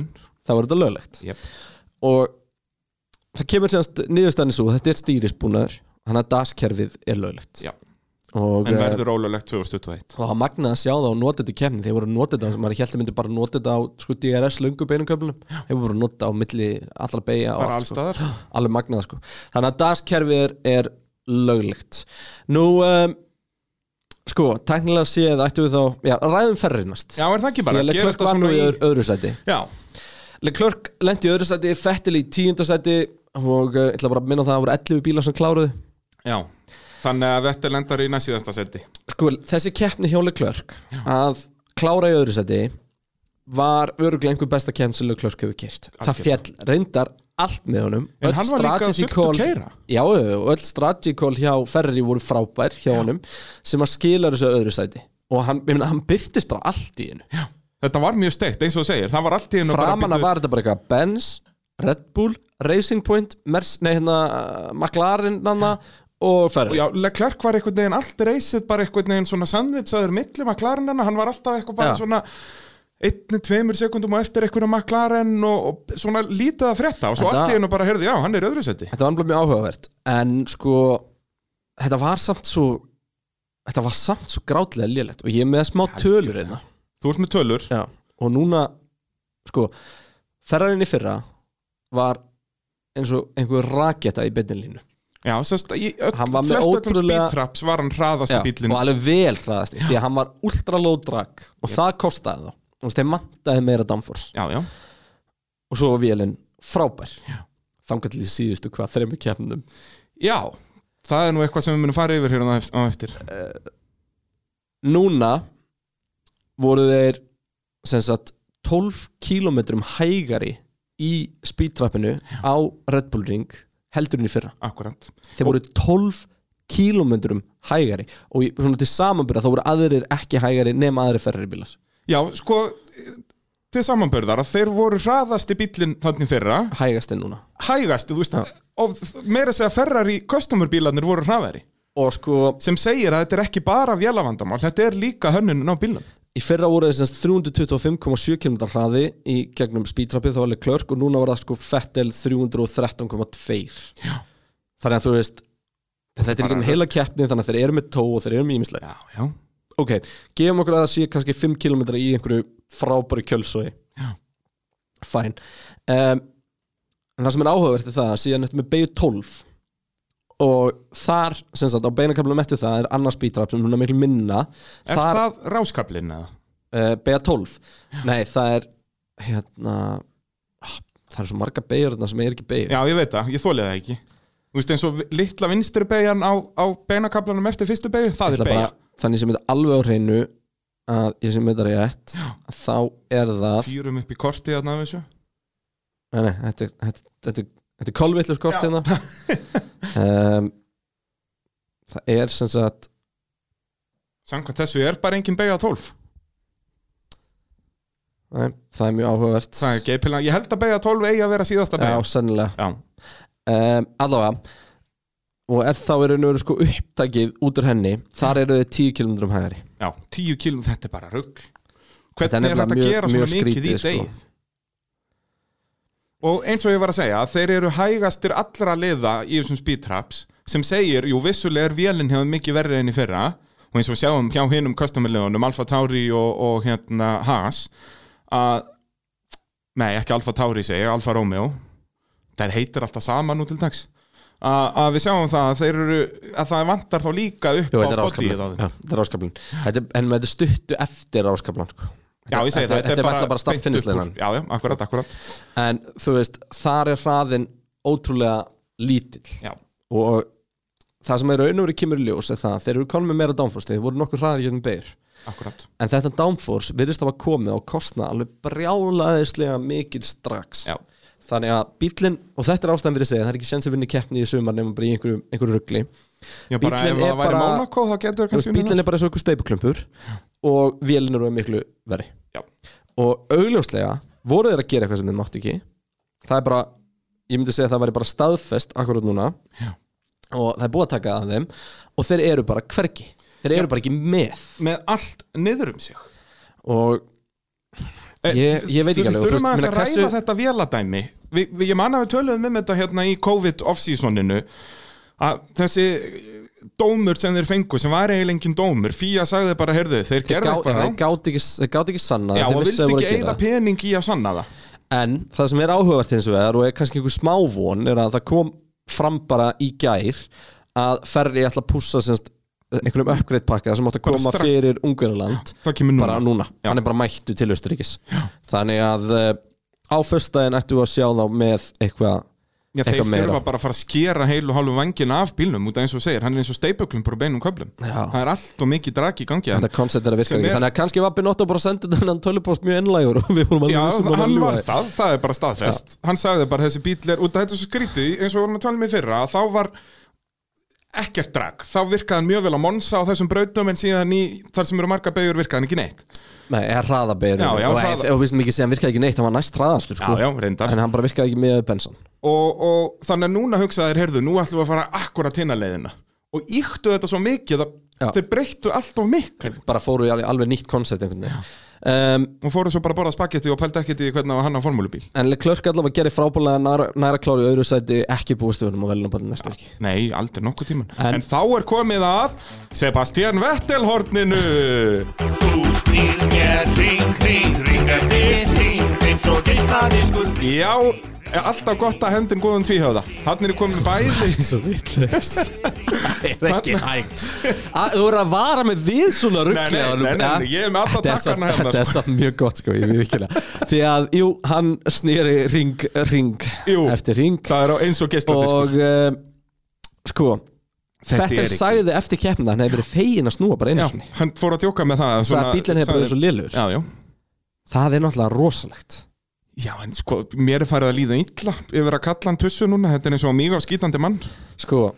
þá er þetta löglegt. Jep. og það kemur semst niðurstæðan svo þetta er stýrisbúnaður þannig að daskerfið er löglegt. Já. Og, En eh, verður ólulegt 2021 og það var magnað að sjá það og nota þetta í kemni þeir voru að nota þetta, maður held að myndi bara nota þetta á sko DRS löngu beinuköflunum þeir voru að nota á milli allra beigja sko. allstaðar alveg magnað sko. Þannig að DAS-kerfið er, er löglegt. Nú um, sko, tæknilega séð ættum við þá, já, ræðum ferri næst. Já, er það ekki bara? að Gera þetta svona í öðru, sæti. Já, Leclerc lendi í öðru sæti, Fettil í tíunda sæti og uh, ég ætla bara að minna það að það voru 11 bílar sem kláruðu. Já Þannig að Vettel endar í næstíðasta seti. Sko, þessi keppni hjá Leclerc að klára í öðru seti var öruglega einhver besta keppni sem Leclerc hefur kert það fjall reyndar allt með honum. En Öll hann var líka sultu call- keyra. já, öll strategy call hjá Ferrari voru frábær hjá honum sem að skila þessu öðru sæti. Og hann, hann byrtist bara allt í hennu Þetta var mjög steikt, eins og þú segir. Það var allt í einu bara framan að býtu- var þetta bara eitthvað Benz, Red Bull, Racing Point Mers, nei hérna uh, McLaren nanna, og Ferrari Já, Leclerc var einhvern veginn allt reysið bara einhvern veginn svona sandvitsaður millum að klarinna, hann var alltaf eitthvað bara Já. svona einni, tveimur sekundum á eftir einhverju McLaren og, og svona lítið að frétta. Og svo allt í einu bara, heyrðu, já, hann er í öðru seti Þetta var alveg mjög áhugavert. En sko Þetta var samt svo Þetta var samt svo grátlega lélegt Og ég er með smá tölur einna Þú ert með tölur. Já. Og núna Sko Ferrarinn í fyrra Var eins og einhver raketa í beinilínu Já, sérst, í öll, Hann var með flest öllum ótrúlega- speedtraps var hann hraðasti bílinn Og alveg vel hraðast Því að hann var ultra low drag Og það kostaði þá. Þeim vantaði meira downforce. Já, já, Og svo var vélinn frábær. Já. Þangar til í síðustu hvað þreymur keppnum. Já Það er nú eitthvað sem við munum fara yfir hér á eft- á eftir. Núna voru þeir sagt 12 kílómetrum hægari í speedtrappinu á Red Bull Ring heldur en í fyrra. Akkurat. Þeir voru 12 kílómetrum hægari. Og svona til samanbyrða þá voru aðrir ekki hægari nema aðrir ferri bílar. Já, sko, til samanbörðar að þeir voru hraðasti bílinn þannig fyrra. Hægast en núna. Hægasti, þú veist og meira segja Ferrari customer bílarnir voru hraðari. Og sko sem segir að þetta er ekki bara vélavandamál þetta er líka hönnunin á bílnum í fyrra voru sagt 325,7 km hraði í gegnum speedtrappið þá var alveg klörk og núna var það sko Fettel 313,2 Já. þannig að þú veist þetta er ekki um heila keppni þannig að þeir eru með tó og þeir eru með ímislega Já, já. Ok, gefum okkur að það sé kannski 5 km í einhverju frábæri kjölsói. Fæn um, en það sem er áhugavert er það að síðan eftir með beigju 12 og þar sem sagt á beinakaflunum eftir það er annars speedtrap sem hún er miklu minna. Er þar, það ráskablin eða? uh, beigja 12 nei það er hérna ah, það er svo marga beigur þarna sem er ekki beigur Já, ég veit það, ég þólið það ekki. Þú veist eins og litla vinstri beigjan á, á beinakablanum eftir fyrstu beigju, það er beigja þannig sem þetta alveg á hreinu að ég sem þetta rétt þá er það Fýrum upp í korti þarna þessu. Nei, nei, þetta, er- þetta, þetta, þetta er kolvillur kort hérna. Um, það er sem sagt Samkvæmt þessu er bara engin beigja 12 nei, það er mjög áhugavert. Það er geipilega, ég held að beigja 12 eigi að vera síðasta já, sennilega. Já, um, allavega og er þá er einu sko upptakið út úr henni þar eru þið 10 km hægari. Já, 10 kílum, þetta er bara rugg er Hvernig er þetta að mjög- gera svona mjög mikið í skrítið, sko. Og eins og ég var að segja, þeir eru hægastir allra liða í þessum speedtraps sem segir, jú, vissulega er vélinn hefur mikið verri enn í fyrra og eins og við sjáum hjá hinum custom-liðunum, Alfa Tauri og, og hérna Haas að, nei, ekki Alfa Tauri segi, ég, Alfa Romeo það heitir alltaf sama nú til dags að, að við sjáum það að þeir eru að það vantar þá líka upp Jú, á þetta bodyið á þeim. Þetta er áskaplan þetta En þetta er stuttu eftir áskaplan sko. Já, ég segi það, Þetta er bara, bara startfinnisleinan Já, já, akkurat, akkurat. En þú veist, þar er hraðin ótrúlega lítill. Já, Og það sem er raun og verið kemur í ljós er það að Þeir eru konum með meira downforce Þeir voru nokkuð hraðið getum beir akkurat. En þetta downforce virðist hafa komið og kostna alveg brjálaðislega mikil strax. Já. Þannig að bílinn, og þetta er ástæðan fyrir að segja Það er ekki sens að vinna keppni í sumar nema bara í einhverju, einhverju ruggli Já, bara Bíllinn ef er bara- Monaco veist, bílinn er bara eins og einhver steipuklumpur og vélinn eru miklu verri. Já. og augljóslega voru þeir að gera eitthvað sem þeir mátt ekki. Það er bara, ég myndi segja að það væri bara staðfest akkurat núna. Já. og það er búið að taka að þeim. Og þeir eru bara hvergi. Þeir eru bara ekki með. Með allt niður um sig. Og Ég- ég veit ekki alveg, þurfum meina, að ræða hversu- þetta véladæmi. Vi, Ég man að við töluðum um þetta hérna í COVID off-seasoninu að þessi dómur sem þeir fengu sem var eiginlega engin dómur. Fía sagði bara, heyrðu, þeir gá- eitthvað þeir gátu ekki, gátu ekki sanna Já, og vildi ekki eigða pening í að sanna það. En það sem er áhugavert hins vegar og er kannski einhver smávon er að það kom fram bara í gær að Ferri ætla að pússa semst, einhverjum uppgreitt pakka sem átti að koma strax. fyrir núna. Bara núna, Já. hann er bara mættu til Östuríkis þannig að uh, á föstudaginn ættu að sjá þá með eitthvað Já, þeir þurfa bara að fara að skera heilu hálfu vangina af bílnum út af eins og segir, hann er eins og steipuklumpur og beinum köflum. Já. Það er allt og mikið drag í gangi þetta koncept er að virka ekki. þannig að kannski var Binotto bara að senda þennan tölupost mjög ennlægur og við vorum alveg Já, að hann ljúga var það, það er bara staðfest. Hann sagði bara þessi bíl er, út af þetta svo skrítið eins og við vorum að tala um í fyrra þá var ekkert drag, þá virkaði hann mjög vel á Monsa á þessum brautum en síðan í þar sem eru marga beigur virkaði hann ekki neitt. Nei, er hraðabegur og við vissum ekki að hann virkaði ekki neitt hann var næst hraðastur sko. En hann bara virkaði ekki með bensan og, og þannig að núna hugsaðir, heyrðu, nú ætlum við að fara akkurat hinn að leiðina. Og íktu þetta svo mikið að Já. þeir breyttu allt of miklu. Bara fóru í alveg, alveg nýtt koncept einhvern veginn um, og fóru svo bara að borða spagetti og pældi ekkert í hvernig hann á formúlubíl. En Leclerc allavega gerir frábúlega næra, næra kláru í öðru sæti ekki búist við honum á velunaballin næstu ekki Nei, aldrei nokkuð tíman En- en, þá er komið að Sebastian Vettel horninu Þú snýr mér ring, ring, ring eftir ring eins og geisladiskur Já, alltaf gott að hendin góðum tvíhjóða Hann er komið bæði Svo vitleis Það er ekki hægt. Að- Þú voru að vara með við svona ruggli Nei, nei, nei, nei, nei, ég er með alla takkarna hérna, Þetta er sko. samt mjög gott sko, ég við ekki Því að, jú, hann snýri ring, ring Jú. eftir ring. Það er á eins og geisladiskur Og, uh, sko Þetta er er sagði eftir keppna Hann hefði verið fegin að snúa bara einu Já, sinni. hann fór að djóka með það Sagði að bíllinn hefði bara verið svo já. Það er náttúrulega rosalegt Já, en sko, mér er farið að líða illa yfir að kalla hann tussu núna, þetta er eins og mig á skítandi mann. Sko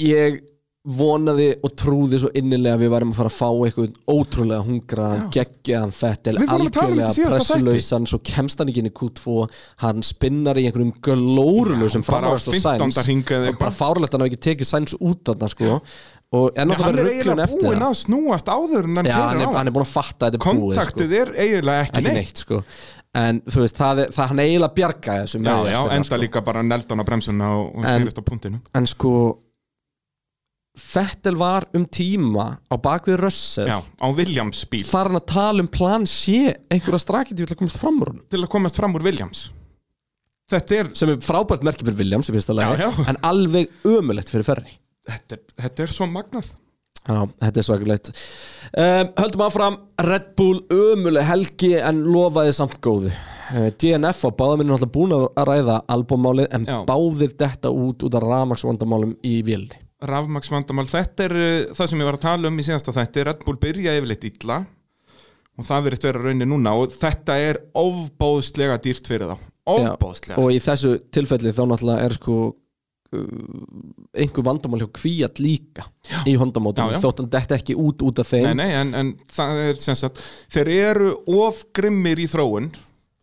Ég vonaði og trúði svo innilega að við værum að fara að fá eitthvað ótrúlega hungraðan, geggjaðan fettil um algjörlega síðasta pressulausan svo kemst hann ekki inn í Q2 hann spinnar í einhverjum glórulausum bara á framvarast og 15. sæns. hring eða og bara fárlegt að hann hafi ekki tekið sæns út þarna sko. Og er Hann náttúrulega er eiginlega búinn að snúast áður en hann Já, hann er, á hann er búin að fatta að þetta er búið sko. Kontaktið er eiginlega ekki, neitt sko en þú veist, það, það hann eiginlega bjargaði þessu Já, já, enda sko. líka bara neldan á bremsuna og, En- skýrist á punktinu. en sko Fettel var um tíma á bakvið Russell. Já, á Williams bíl. Farin að tala um plan C einhverja strakiti til að komast fram úr til að komast fram úr Williams. Þetta er, sem er frábært merki fyrir Williams Já, en alveg ömulegt fyrir Ferri þetta þetta er svo magnað Já, þetta er svakalegt. Um, Höldum áfram. Red Bull ömuleg helgi en lofaði samt góðu. Uh, DNF og báðum er náttúrulega búin að ræða albúmmálið en Já. báðir detta út út af rafmaksvandamálum í vélni. Rafmaksvandamál, þetta er uh, það sem ég var að tala um í síðasta þætti. Red Bull byrja yfirleitt illa og það verið vera raunin núna og þetta er ofbóðslega dýrt fyrir þá. Ofbóðslega og í þessu tilfelli þá náttúrulega er sko einhver vandamál hjá kvíat líka í hondamótum Já, já. þótt hann detta ekki út út af þeim Nei, nei, en, en það er sem sagt þeir eru of grimmir í þróun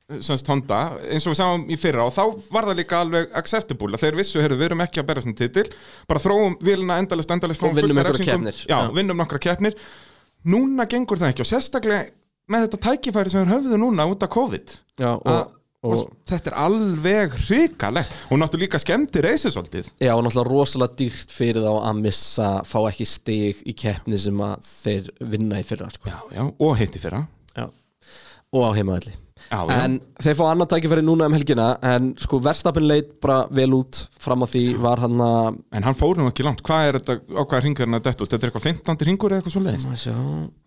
sem sagt Honda, eins og við sáum í fyrra og þá var það líka alveg acceptable að þeir vissu, heyrðu, við erum ekki að berja svona titil bara þróum vilna endalist, endalist Og vinnum einhverjar keppnir. Já, Já. vinnum nokkra keppnir Núna gengur það ekki og sérstaklega með þetta tækifæri sem þeir höfðu núna út af COVID Já, og, og, og, þetta er alveg hrikalegt og náttúrulega líka skemmti reysið svolítið já, og náttúrulega rosalega dýrt fyrir þá að missa fá ekki stig í keppni sem að þeir vinna í fyrra sko. Já, já, og hitti fyrra Já. og á heimaðalli En þeir fá annað tækifæri núna um helgina En sko verstapin leit bara vel út Fram að því var hann að en hann fór nú ekki langt Hvað er þetta, á hvað ringur hann að dettu? Þetta er eitthvað 15. ringur eða eitthvað svo leiðis Sjá.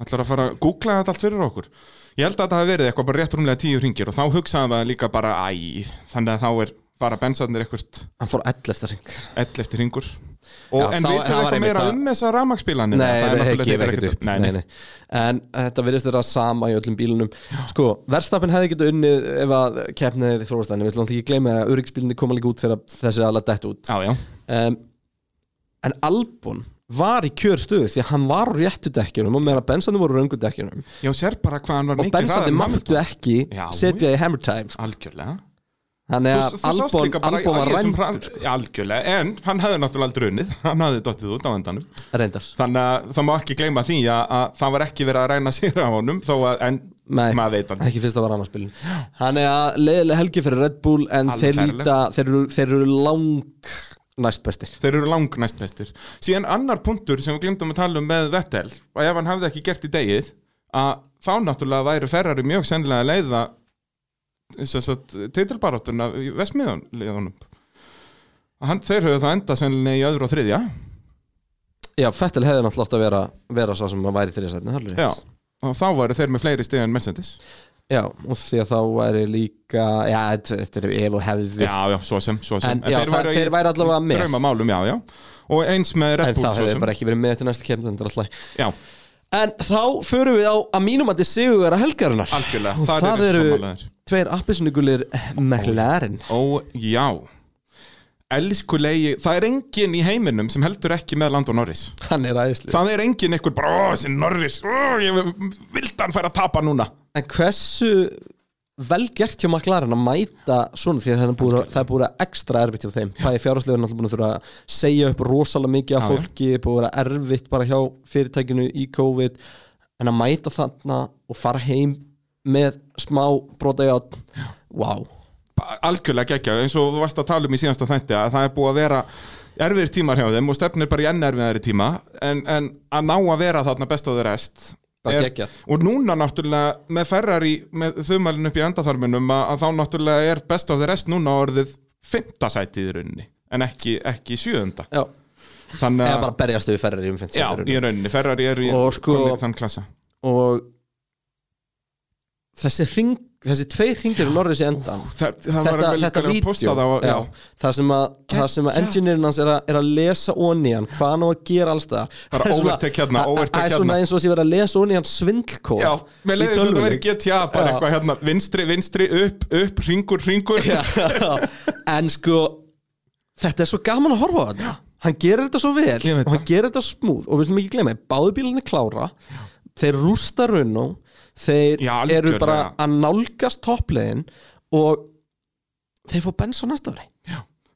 ætlar að fara að googla þetta allt fyrir okkur ég held að þetta hafi verið eitthvað bara rétt rúmlega tíu ringir og þá hugsaði það líka bara æ þannig að þá er bara bensaðnir eitthvað Hann fór 11. ring 11 ringur og, Já, en þá- það við var eitthvað meira það- um þessa rafmagsbílanir Nei, það gefur ekkert upp nei, nei. En þetta virðist vera sama í öllum bílunum. Sko, verstapin hefði getið unnið Ef að keppnið hefði þróast en Við slúum ekki gleyma að öryggsbílunni koma líka út Þegar þessi alveg dett út. Já, já, um, En Albon var í kjör stöðu Því að hann var á réttu dekkjunum Og meðan að bensandi voru röngu dekkjunum. Já, sér bara hvað hann var Og mikið bensandi hraðari en máttu ekki Já, Setja í hammer time sko. Algjörlega. Þannig að Albon, Albon var hrað- Já, Algjörlega, en hann hefði náttúrulega aldrei unnið. Hann hefði dottið út á endanum. Reyndar. Þannig að það má ekki gleyma því að, að það var ekki verið að ræna sér á honum þó að, en Nei, maður veit hann ekki fyrst að var annarspilin Þannig að leiðilega helgi fyrir Red Bull En þeir líta Þeir eru, þeir eru lang næst bestir Þeir eru lang næstmestir Síðan annar punktur sem við glemdum að tala um með Vettel og ef hann hafði ekki gert í degið að þá náttúrulega væri Ferrari mjög sennilega að leiða Vestmiðanum hann, Þeir höfðu það enda sennilega í öðru og þriðja. Já, Fettel hefði náttúrulega átt að vera Vera svo sem að væri þriðasætni Já, og þá væri þeir með fleiri stig en Mercedes Já, og því að þá væri líka Já, þetta er ef og hefði. Já, já, svo sem, svo sem. En, já, þeir, væru í þeir væri allavega með. Draumamálum, já, já. Og eins með Red En Bull svo sem. bara ekki verið með til næstu kemd Þetta er alltaf Já, En þá förum við á að mínum að þið sigur vera helgarinnar. Algjörlega, Og þar það eru sammálaðir. tveir appisnugulir McLaren. Ó, já. Elskulegi, það er enginn í heiminum sem heldur ekki með Landon Norris. Hann er æðislega Það er enginn einhver bara, ó, þessi Norris ó, ég vildi hann færa að tapa núna En hversu vel gert hjá McLaren að mæta svona? Því að það er búið, að- það er búið að ekstra erfitt hjá þeim. Fjárháslega er náttúrulega búin að þurfa að segja upp rosalega mikið af fólki búið að vera erfitt bara hjá fyrirtækinu í COVID. En að mæta þarna og fara heim með smá brota í átt Wow Algjörlega geggja, eins og þú varst að tala um í síðasta þætti að það er búið að vera erfiðir tímar hjá þeim og stefnir bara í enn erfiðari tíma. En, en að ná að vera þarna best á þeir rest er-. Og núna náttúrulega með Ferrari með þumalinn upp í endaþarminum að, að þá náttúrulega er best á þeir rest núna orðið fymta sætið í rauninni en ekki, ekki sjöunda. Já, Þannig eða að, bara berjastu við ferri um já, í rauninni, Ferrari er í sko- í þann klassa. og þessi hring þessi tveir hringir í Norris í endan. Það, það þetta, þetta vídeo. það já. sem að, að engineerin hans er að, er að lesa onni hann, hvað hann á að gera alls það hérna, það er svona hérna. eins og að sé verið að lesa onni hann svindlkóð Já, mér leiði þess að þetta veri GTA bara Já. eitthvað hérna, vinstri, vinstri, upp, upp, ringur, ringur en sko þetta er svo gaman að horfa á þetta. Hann gerir þetta svo vel Ég og hann gerir þetta smúð og við slum ekki glemja, báðu bílarnir klára. Þeir rústa runno þeir Já, eru bara algjörlega. að nálgast topplegin og þeir fá bens á næsta ári.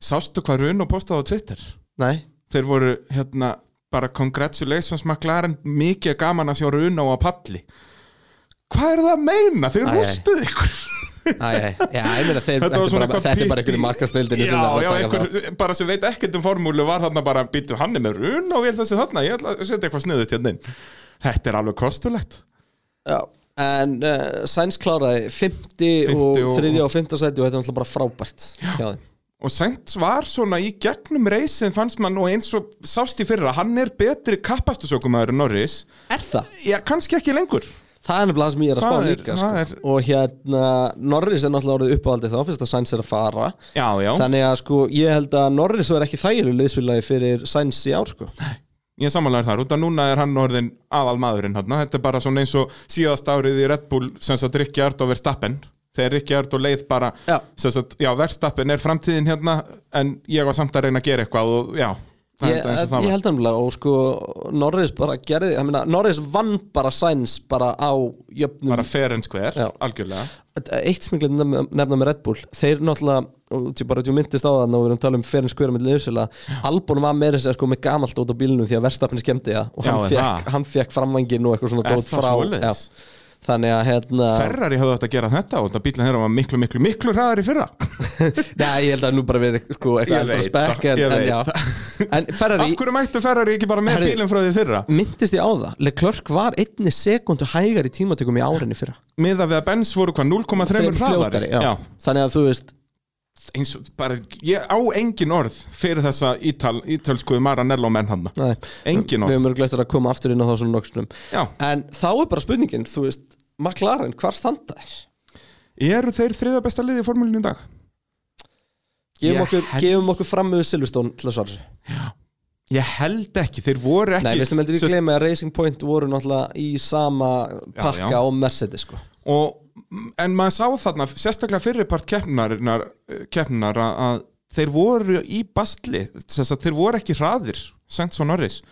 Sástu hvað Runo postaði á Twitter? nei, Þeir voru hérna bara congratulations McLaren. Mikið gaman að sjá Runo á palli. Hvað er það að meina? Þeir rústuðu ykkur. Æ, já, þeir, Þetta bara, þetta er bara einhverju Já, er að já, það einhver, bara sem veit ekkert um formúlu var þarna bara, býtu hann er með Runo og ég held þessi þarna, ég ætla að setja eitthvað sniðut hérna inn. Þetta er alveg kostulegt. Já, en uh, Sainz kláraði 50 og Fimmti og- 3 og 5 sæti og þetta er náttúrulega bara frábært og Sainz var svona í gegnum reysin fannst mann og eins og sást í fyrra hann er betri kappastusökumæður en Norris. Er það? já, kannski ekki lengur. Það er nefnilega það sem ég er að spá líka sko. er- Og hérna, Norris er náttúrulega orðið uppáhaldið þá Fyrst að Sainz er að fara. Já, já, Þannig að sko, ég held að Norris var ekki þægilegu liðsfélagi fyrir Sainz í ár sko. Ég samanlega þar út að núna er hann orðin aðal maðurinn hann þetta er bara svona eins og síðast árið í Red Bull sem sagt Rikki Ard og Verstappen þegar Rikki Ard og leið bara Já. sem sagt, já, Verstappen er framtíðin hérna en ég var samt að reyna að gera eitthvað og já, Ég, ég held nefnilega og sko Norris bara gerði, ég meina, Norris vann bara Sainz bara á jöfnum bara fair and square, Já. algjörlega eitt sem ég glemt nefna, með Red Bull þeir náttúrulega, og því bara þú myndist á það og við erum að tala um ferin skverja með liðsfélag Albon var meira sér sko með gamalt út á bílunum því að verstafni skemmti það og Já, hann er fekk, fekk framvangin og eitthvað svona það frá? Já. Þannig að hérna Ferrari hafði þetta að gera þetta og þetta bílinn hérna var miklu, miklu, miklu hraðar í fyrra. Nei, ég held að nú bara verið sko, Ég eitthvað eldra veit spekk það, en, en, já. en Ferrari Af hverju mættu Ferrari ekki bara með bílinn frá því fyrra? myndist ég á það. Leclerc var einni sekundu hægar í tímatökum í árinni fyrra. Miða við að Benz voru hvað 0,3 Þeir hraðari? fljótari, já. þannig að þú veist eins bara, ég á engin orð fyrir þessa ítal, ítalsku Maranello menn hann Engin orð. við höfum örgleitt að koma aftur inn á það Já, en þá er bara spurningin, þú veist McLaren, hvar standa þær? eru þeir þriða besta liði í formúlinu í dag? Gefum, okkur, held- gefum okkur fram með Silveston til að svara þessu Ég held ekki, þeir voru ekki Nei, við slum heldur Sest- gleyma að Racing Point voru náttúrulega í sama pakka já. á Mercedes sko. og, En maður sá þarna, sérstaklega fyrirpart keppnar að, þeir voru í bastli þeir voru ekki hraðir Sainz og Norris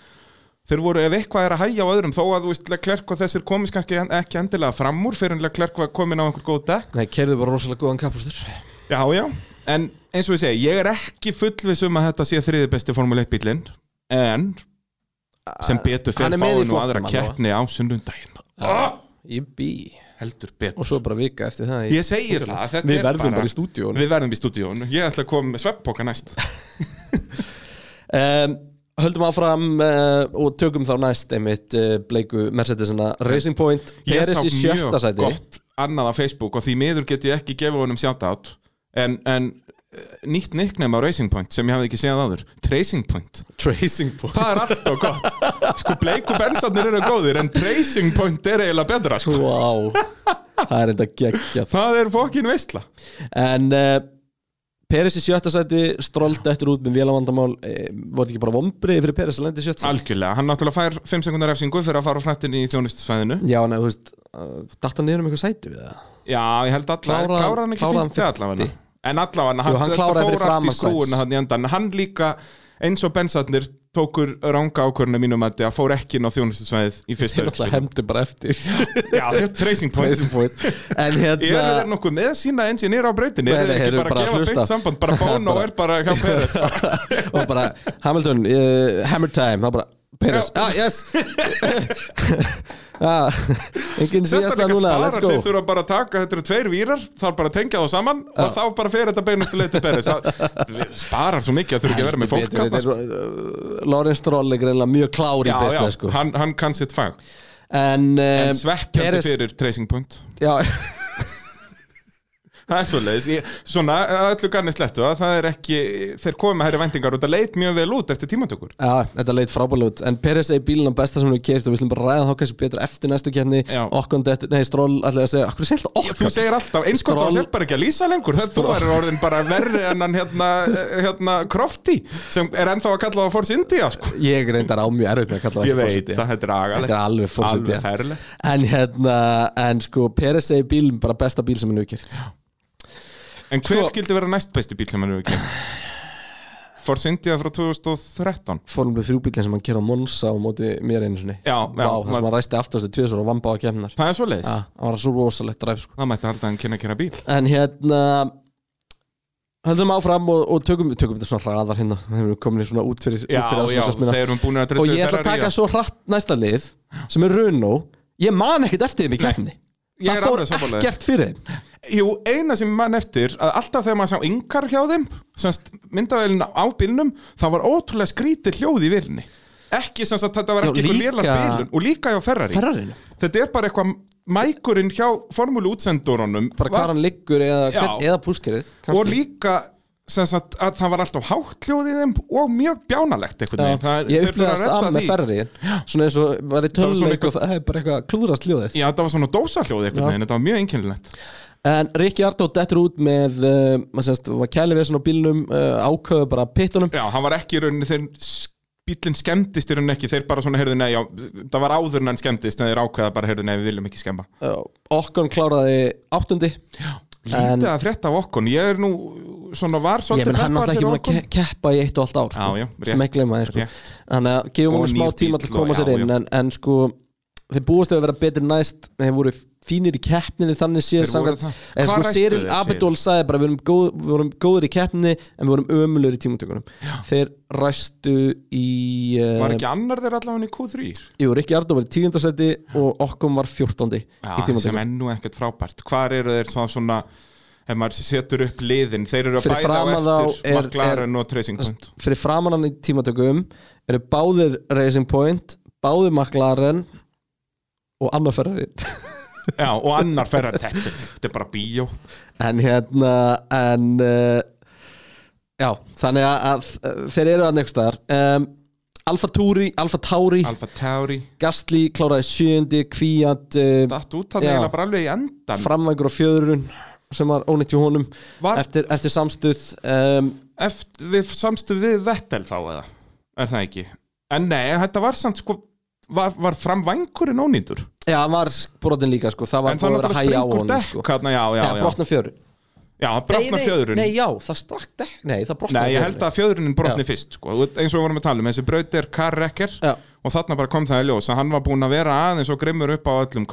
þeir voru ef eitthvað er að hægja á öðrum þó að þú veist Leclerc og þessir komist kannski ekki endilega fram úr fyrir en Leclerc var komin á einhver góð dekk. Nei, kerðu bara rosalega góðan kapastur. Já, já, en eins og ég segi, ég er ekki fullviss um að þetta sé þriði besti Formule 1 bílinn en sem betur fyrir fáinu og aðra keppni á sunnundaginn Jibbi heldur betur. Og svo bara vika eftir það Ég segi það, þetta Við er verðum bara bara í stúdíónu Við verðum í stúdíón Ég ætla að koma með svepppoka næst Höldum áfram uh, og tökum þá næst einmitt uh, bleiku Mercedesina Racing Point. Ég sá í sjötta mjög sæti. gott annað á Facebook og því miður get ég ekki gefið honum shoutout. En, en eh, nýtt nickname á Racing Point sem ég hafði ekki séð áður. Tracing Point. Tracing Point. Það er alltaf gott. Sko bleiku bensarnir eru góðir en Tracing Point er eiginlega betra sko. Wow Það er þetta geggjað. Það er fokkin veistla. En uh, Peres í sjötta sæti stróld eftir út með vélavandamál eh, Var þetta ekki bara vombrið fyrir Peres að lendi í sjötta sæti? Algjörlega, hann náttúrulega fær 5 sekundar refsingu fyrir að fara á frættin í þjónustsvæðinu Já, nei, þú veist uh, Datt hann niður um eitthvað sæti við það? Já, ég held allavega Kláraði- Klára hann ekki hann fínt allavega? En allavega, Jú, hann þetta fór allt í skrúuna hann í endan Hann líka, eins og bensarnir tókur ranga ákvörna mínum að það fór ekki inn á þjónustsvæðið í fyrsta náttúrulega hefndi bara eftir Já, þetta er Tracing Point Racing Point En hérna þeir nokkuð með sína engineer á breytinni? Nei, Eru nei, þeir þeir ekki bara að að gefa beint samband? Bara Bono Bara- er bara hjá Peres bara. og bara Hamilton, uh, Hammer Time þá bara Peres, ah yes. Ah, enginn síðast að núna, let's go. þeir þurfa bara að taka, þetta eru tveir vírar, þarf bara að tengja þá saman og þá bara fer þetta beinustu leið til Peres. Sparar svo mikið að þurfa ekki að vera með fólk Lawrence Stroll er greinlega mjög klár í business sko. hann, hann kann sitt fag. En, uh, En svekkjandi Perez- fyrir Tracing Point. Já, Það er ég, svona öllu garni slettu að það er ekki, þeir komið með hæri væntingar og það leit mjög vel út eftir tímatökur. Já, þetta leit frábælega út. En Peres er bílinn á besta sem hefur kert og við slum bara ræða þá kannski betur eftir næstu kefni Já. okkon, det, nei, Stroll allir að segja, okkur sé alltaf Þú okkon segir alltaf, eins gott Skroll- þá sért bara ekki að lýsa lengur. Þetta þú er orðin bara verri en hann hérna, hérna Crofty sem er ennþá að kalla það Force India sko. ég reyndar á mjög erfitt með að kalla það Ég ekki en kert hver Sko- skildi vera næst besti bíl sem hann hefur kemur? Force India frá 2013 Formule 3 bílinn sem hann kerði á Monza á móti mér einu sinni. Já, Vá, já, það sem hann ræsti aftastu tvisar og vamba á kemnar Það er svo leiðis Já, það var svo rosalegt dræf sko. Það mætti að hann kynna að kynna bíl. En hérna höldum áfram og, og tökum, tökum þetta svona hraðar hérna. Þegar við komin í svona út fyrir, Já, út fyrir já, þeir eru búin að drullu og ég ætla að taka svo hratt næsta lið sem er Runo ég man ekkert eftir þeim það fór ekkert fyrir þeim. Jú, eina sem mann eftir að alltaf þegar maður sá yngar hjá þeim semst myndavélina á bílnum það var ótrúlega skrítið hljóð í vilni ekki sem sagt þetta var ekki líka- vélar bílun og líka hjá Ferrari. Ferrarinu, þetta er bara eitthvað mækurinn hjá formúlu útsendurunum bara hvað hann liggur eða, eða púskerið og líka sagt, að það var alltaf hátt hljóð í þeim og mjög bjánalegt Það er- ég þurfa það saman með ferri svona eins og var í töluleik eitthvað- og það er bara eitthvað klúðrast hljóðið. Já, þetta var svona dósahljóð einhvern Já. veginn, þetta var mjög einkennilegt. En Rikki Ardó dettur út með uh, maður semst, var kæli við svona á bílnum uh, ákveðu bara pittunum. Já, hann var ekki í rauninni þeir bílinn skemmtist í rauninni ekki, þeir bara svona heyrðu nei, já, það var áður en hann skemmtist en þeir ákveða bara heyrðu nei, við viljum ekki skemma. Okkon kláraði áttundi En- Lítið að frétta af okkon, ég er nú svona var svolítið menn hann peppaður alltaf ekki búin að keppa í eitt og allt ár sko. Já, já, rétt. Sko. Rétt. Þannig að gefum hann smá tíma til að koma og- sér já, inn já. en, en sko þeir búist við að vera betri næst þeir voru fínir í keppninni þannig séð en Hvað sko þeir, Abedol sagði bara við vorum, góð, við vorum góður í keppninni en við vorum ömulur í tímatökunum. Þeir ræstu í uh, Var ekki annar þeir allavega í Q3? Jú, Rikki Ardó var í tíundarsæti og okkur var fjórtóndi í Já, sem tímatökunum er nú ekkert frábært. Hvar eru þeir svona, svona ef maður setur upp liðin? Þeir eru að Fyrir bæða á eftir McLaren og Tracing Point. Fyrir framan hann í tímatökum eru báðir Racing Point báðir McLaren og annar Ferrari Já, og annar ferrar þetta þetta er bara bíó. En hérna en uh, já, þannig að, að þeir eru að nefnst þar um, Alfa Tauri, Alfa Tauri. Tauri. Gastli kláraði sjöndi Kvíat uh, Datt út Já. eiginlega bara alveg í endan framvægur á fjöðrun sem var ónýtt hjá honum. Var- eftir, eftir samstuð um, Eftir, við samstu við Vettel þá eða? Er það ekki? En nei, þetta var samt sko Var, var fram vangurinn ónýndur já, hann var brotin líka sko, það var En búið að vera hæja á honum sko. já, já, já, brotna fjöðrun. Já, hann brotna fjöðrun Nei, já, það sprakk dekk. Nei, það brotnaði Nei, ég held að fjöðrunin brotni fyrst sko. Eins og við vorum að tala um, þessi braut er karrekker og þarna bara kom það í ljós að hann var búinn að vera aðeins og grimmur upp á öllum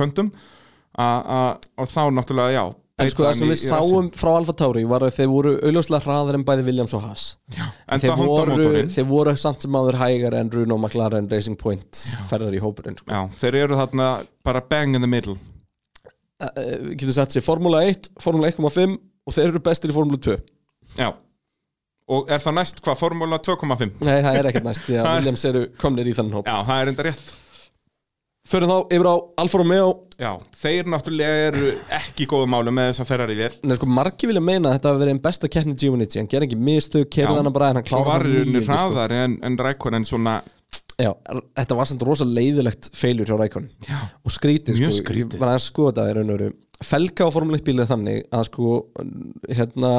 a- og þá náttúrulega, já En sko það sem við sáum frá Alfa Tauri var að þeir voru auðljóslega hraðar en bæði Williams og Haas. En þeir það voru, þeir voru samt sem áður hægar en Bruno McLaren Racing Point ferðar í hópurinn sko. Já, þeir eru þarna bara bang in the middle. Uh, Við getum sett sér Formula 1, Formula 1.5 og þeir eru bestir í Formula 2 Já. Og er það næst hvað, formúla 2,5? Nei, það er ekkert næst því að Williams eru komnir í þannig hóp. Já, það er enda rétt Förum þá yfir á Alfa Romeo Já, þeir náttúrulega eru ekki góðu málu með þess að ferrar í vel Nei, sko, margi vilja meina að þetta hafi verið einn besta keppni Giovannizzi, hann ger ekki mistök, kerði hann bara en hann og klára var í sko. hraðar en, en Rækonen svona Já, þetta var samt rosa leiðilegt feilur hjá Rækon Já. og skrítið sko, skrítið. ég var að skoða þetta í raun og veru Felga á Formule 1 bílið þannig að sko hérna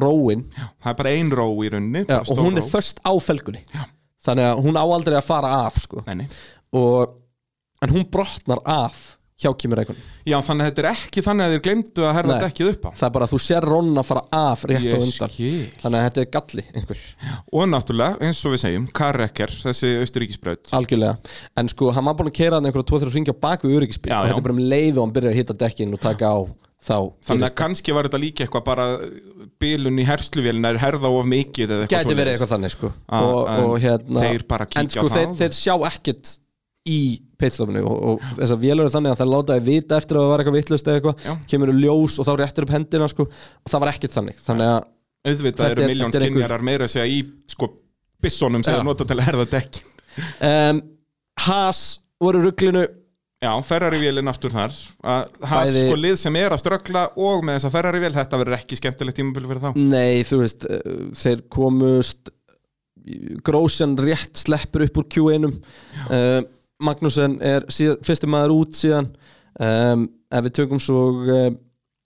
róin Það er bara ein ró í rauninni já, og hún er ró. först á felgunni já. þannig að hún á aldrei að fara af sko. Nei, nei. og, en hún brotnar af hjá Kimi Rækon Já, þannig að þetta er ekki þannig að þeir glemdu að herða dekkið upp á. Það er bara að þú sér Ron að fara af rétt Ég á undan. skil. þannig að þetta er galli einhver. Og náttúrulega, eins og við segjum, Karrekker, þessi austuríkisbraut algjörlega, en sko hann var búin að keira hann einhverja 2-3 ringi á bak við öryggisbíl. Já, og já. þetta er bara um leið og hann byrjar að hitta dekkin og taka á þá Þannig að kannski var þetta líka eitthvað bara bílun í hersluvélina er herða of mikið eða eitthvað gæti verið svoleiðis. eitthvað þannig sko. Ah, og, en og hérna þeir bara kíkja en sko á það. þeir, þeir sjá ekkert í pitstopinu og, og þess að vélur er þannig að þeir láta þið vita eftir að það var eitthvað vittlust eða eitthvað. Kemur í ljós og þá réttir upp hendina sko. Og það var ekkert þannig. Þannig að Auðvitað eru er- miljón skinjarar meira að segja í sko bissonum sem þeir nota til að herða dekkin um, Haas voru rugglinu Já, Ferrari-vélinn aftur þar. Að hafa Bæði- sko lið sem er að ströggla og með þessa Ferrari-vél, þetta verður ekki skemmtilegt tímabil fyrir þá. Nei þú veist uh, þeir komust Grósjan rétt sleppur upp úr Q1 Magnussen er fyrsti maður út síðan um, ef við tökum svo uh,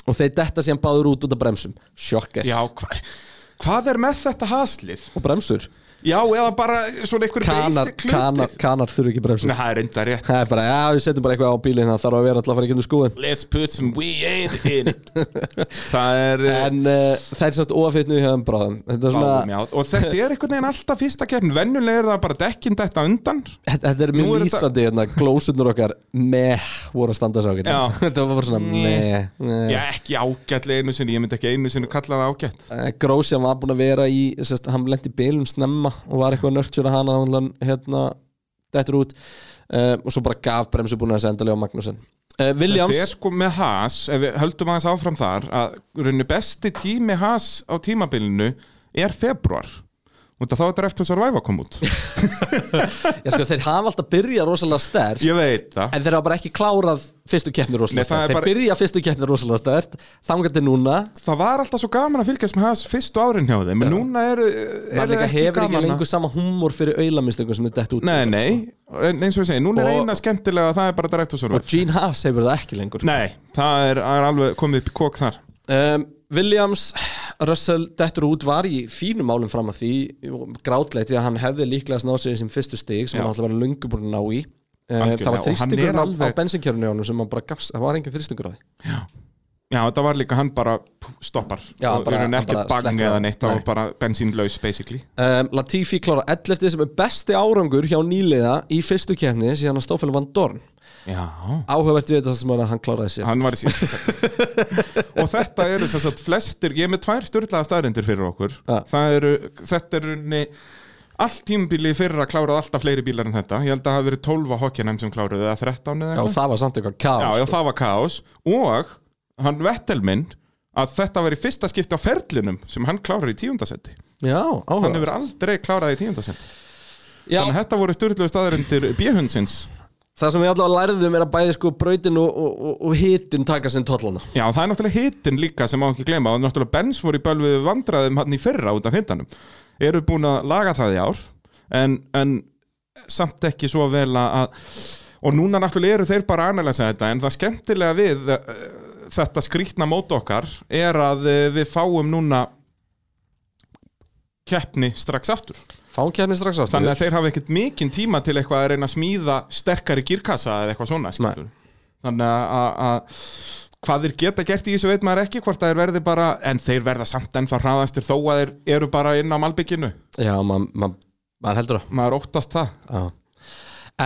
og þeir detta síðan báður út út af bremsum. Sjokker Já, hva, hvað er með þetta haslið? og bremsur Já, eða bara svona einhver kanar, basic kanar, hlutir. kanar þurfi ekki bremsur Nei, það er enda rétt. Það er bara, já við setjum bara eitthvað á bílinn það þarf að vera alltaf að fara ekki um skoðun Let's put some weed in it. Það er eh, en uh, það er sérst óafitnu hjá þeim bráðum. Þetta er svona, báðum, já. Og þetta er einhvern veginn alltaf fyrsta keppn Venjulega er það bara dekkin þetta undan. Þetta, þetta er Nú mjög er þetta- lýsandi hérna, glósunar okkar meh voru að standa sá Já. þetta var bara svona meh, meh. Já, ekki ágætlega einu sinni. Ég myndi ekki einu sinni kalla það ágætt. Eh, Grósjan var búin að vera í sérst, hann lendi í bílum snemma og var eitthvað nörtsjur að hana hann hérna dettur út. Uh, og svo bara gaf bremsu búin að þessi endalega á Magnussen. Uh, Williams Þetta er sko með Haas, ef við höldum aðeins áfram þar að rauninu besti tími Haas á tímabilinu er februar og þá er Drive to Survive að koma út. Ég sko, þeir hafa alltaf byrjað rosalega stert Ég veit það. En þeir hafa bara ekki klárað fyrstu keppni rosalega er stert Þeir bara- byrja fyrstu keppni rosalega stert Þangar til núna. Það var alltaf svo gaman að fylgjast með hans fyrstu árin hjá þeim, en núna er líka ekki hefur ekki gaman að- lengur sama húmor fyrir auðlamistöngum sem er dett út Nei, nei, en eins og ég segi, núna er Og- eina skemmtilega að það er bara Drive to Survive Og Gene Haas hefur það ekki lengur sko. Nei, það er, er Williams Russell dettur út var í fínum málum fram að því grátleiti að hann hefði líklega snáð sig í sem fyrstu stig sem Já. hann alltaf var að ná í Algjörlega, það var þrýstingur á, alveg- á bensinkjörnu á hann sem hann bara gafst, það var engin þrýstingur á því Já, þetta var líka hann bara stoppar Já, hann bara- hann ekki bang eða á. neitt, það Nei. var bara bensínlaus basically um, Latifi klára 11 sem er besti árangur hjá nýliða í fyrstu keppni síðan að Stoffel van Dorn Já, áhugavert við þetta sem hann kláraði sér hann var í síðasta seti og þetta eru þess að flestir ég er með tvær styrlaða staðrindir fyrir okkur. Eru, þetta er unni allt tímabili fyrir að klárað alltaf fleiri bílar en þetta, ég held að það hafi verið 12 hokkjarnæm sem kláruðu, eða 13 eða Já, eitthvað. það var samt eitthvað kaos Já, já, sko. það var kaos. Og hann Vettel minn að þetta var í fyrsta skipti á ferlinum sem hann klárar í tíundasetti já hann áhugavert. hefur aldrei klárað í tíundasetti Já, þannig að þetta voru styrluðu staðarindir bíhundsins Það sem við allavega lærðum er að bæði sko brautin og, og, og, og hitin taka sinn tollana Já, það er náttúrulega hitin líka sem má ekki gleyma og náttúrulega Benz voru í bölvu vandræðum hann í fyrra út af hitanum. Eru búin að laga það í ár en, en samt ekki svo vel að og núna náttúrulega eru þeir bara að analysa þetta en það skemmtilega við uh, þetta skrýtna mót okkar er að uh, við fáum núna keppni strax aftur Kemni strax aftur. Þannig að þeir hafa ekkert mikinn tíma til eitthvað að reyna að smíða sterkari gírkassa eða eitthvað svona þannig að- að að hvað þeir geta gert í þessu veit maður ekki hvort er verði bara, en þeir verða samt ennþá hraðastir þó að þeir eru bara inn á malbygginu. Já, maður ma, ma heldur það. Maður óttast það. Já.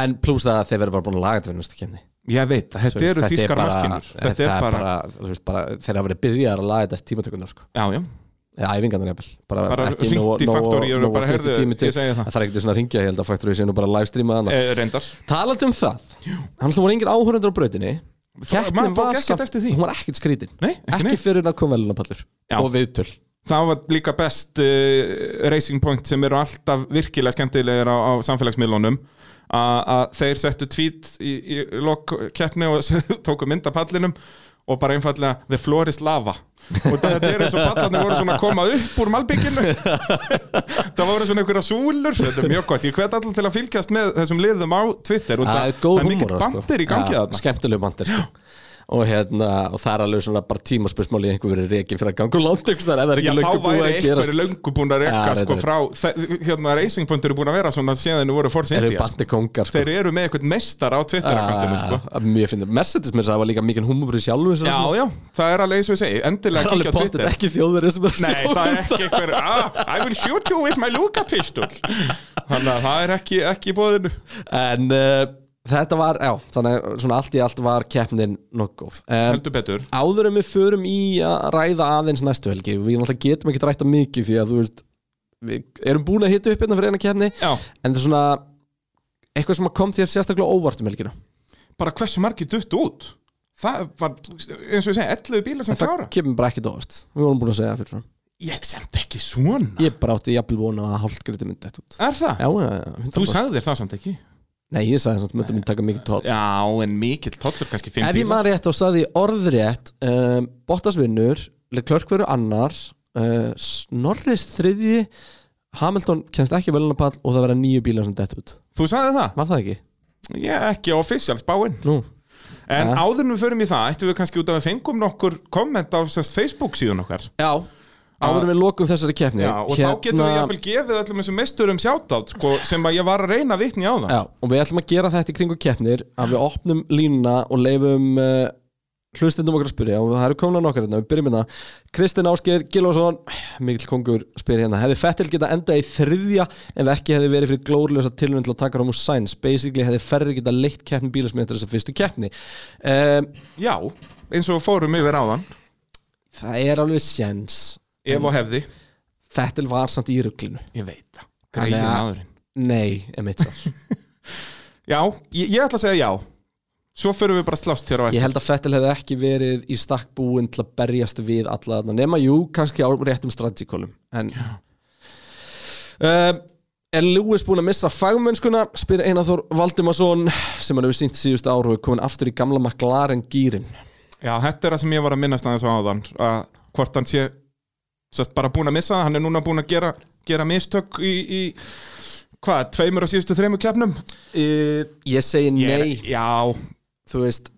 En pluss það að þeir verður bara búin að laga þetta fyrir næstu kemni ég veit, þetta eru þýskar maskinur þetta er bara, Þeir hafa verið byrjar að laga þetta tímatökunar sko. já, já, Eða æfingarnar jafnvel. Bara, bara ekki í bara stuttur herðu, tími til. það. Þarf ekkert svona að ringja, held að faktorí sé nú bara livestreama þannig e, reyndar. Talandi um það Hann hlúður engin áhörundur á brautinni. Keppnin var samt-. Hún var ekkert skrítin. Nei, ekki Ekki fyrir að koma velunapallur. Og viðtöl. Það var líka best uh, Racing Point sem eru alltaf virkilega skemmtilegir á, á samfélagsmiðlunum. Að að þeir settu tvít í, í lok keppni og tóku mynd af pallinum og bara einfallega the floor is lava. Og þetta er eins og pallarnir voru svona að koma upp úr malbygginu það voru svona einhverja súlur. Þetta er mjög gott, ég hvet allir til að fylgjast með þessum liðum á Twitter og Það er mikill sko. bandir í gangi þarna. Skemmtileg bandir sko. Og, hérna, og það er alveg svona bara tímaspörsmáli einhver verið reiki fyrir að ganga langt ef það er ekki þá löngu búið væri að gerast. einhverju löngu búin að rekka sko frá, hérna Racing Point eru búin að vera svona síðan þeir eru bandi kongar sko. Þeir eru með eitthvað mestar á finnir Mercedes mér sagði líka mikið húmur fyrir sjálfu Já, já, það er alveg eins og ég segi Endilega Það er alveg á Twitter. ekki þjóðverið sem er Nei, það er ekki einhver ah, I will shoot you with my Luca pistol. Þannig að það er ekki, ekki þetta var, já, þannig svona allt í allt var keppnin nokkuð um, Heldur betur. Áður en við förum í að ræða aðeins næstu helgi Við náttúrulega getum ekki rætta mikið Því að þú veist Við erum búin að hitta upp hérna fyrir eina keppni Já, En það er svona Eitthvað sem kom þér sérstaklega óvart um helgina. Bara hversu margir dutt út? Það var, eins og ég segi, 11 bílar sem Það klára. kemur bara ekkert óvart Við vorum búin að segja það fyrir fram. Ég semt ekki svona. Ég bara átti jafnvel vona að hálft greiti myndi þetta út. Er það? Já, já, já, 100%. Þú sagðir það samt ekki Nei, ég sagði að myndi myndi taka mikið tótt Já, en mikill tollur kannski 5 Ef ég maður rétt og sagði orðrétt um, Bottas vinnur Leclerc verður annar uh, Norris þriðji Hamilton kennst ekki velunapall og það verða nýju bílar sem dett út. Þú sagði það? Var það ekki? Ég ekki official spáinn Nú, En Ja. áður við förum í það, ættum við kannski út að við fengum nokkur komment á sérst, Facebook síðan okkar. Já Áður við lokum þessari keppni Já, og þá getum við jafnvel gefið öllum þessum mesturum sjátátt sko, sem að ég var að reyna að vitni á það Já, og við ætlum að gera þetta í kringu keppnir að við opnum línuna og leifum uh, hlustendum okkur að spyrja. Og það eru komna nokkar hérna, við byrjum hérna. Kristinn Ásgeir Gilvason, mikill kongur spyr hérna, hefði Fettil geta endað í þriðja ef ekki hefði verið fyrir glórlösa tilvæm til að taka úr Sainz, basically hefði Ferri geta leitt keppni bílasmið eftir þessa fyrstu keppni. Um, Já, eins og fórum yfir áðan. Það er alveg sjens Ef og hefði. Fettil var samt í ruglinu. Ég veit það. Greiðin að- aðurinn Nei, emitt svo. Já, ég, ég ætla að segja já. Svo förum við bara að slást hér á Ég eftir held að Fettil hefði ekki verið í stakk búinn til að berjast við alla þarna. Nema jú, kannski á réttum strategikólum en uh, Er Lewis búin að missa fagmennskuna? Spyr Einar Þór Valdimarsson sem hann hefur sínt síðustu áru og er komin aftur í gamla McLaren gýrin Já, þetta er það sem ég var að minnast aðeins á áðan að hvort hann sé sest, bara búin að missa það, hann er núna búin að gera, gera mistök í, í hvað, tveimur og síðustu þreimur keppnum? Uh, Ég segi Ég er- nei, Já, þú veist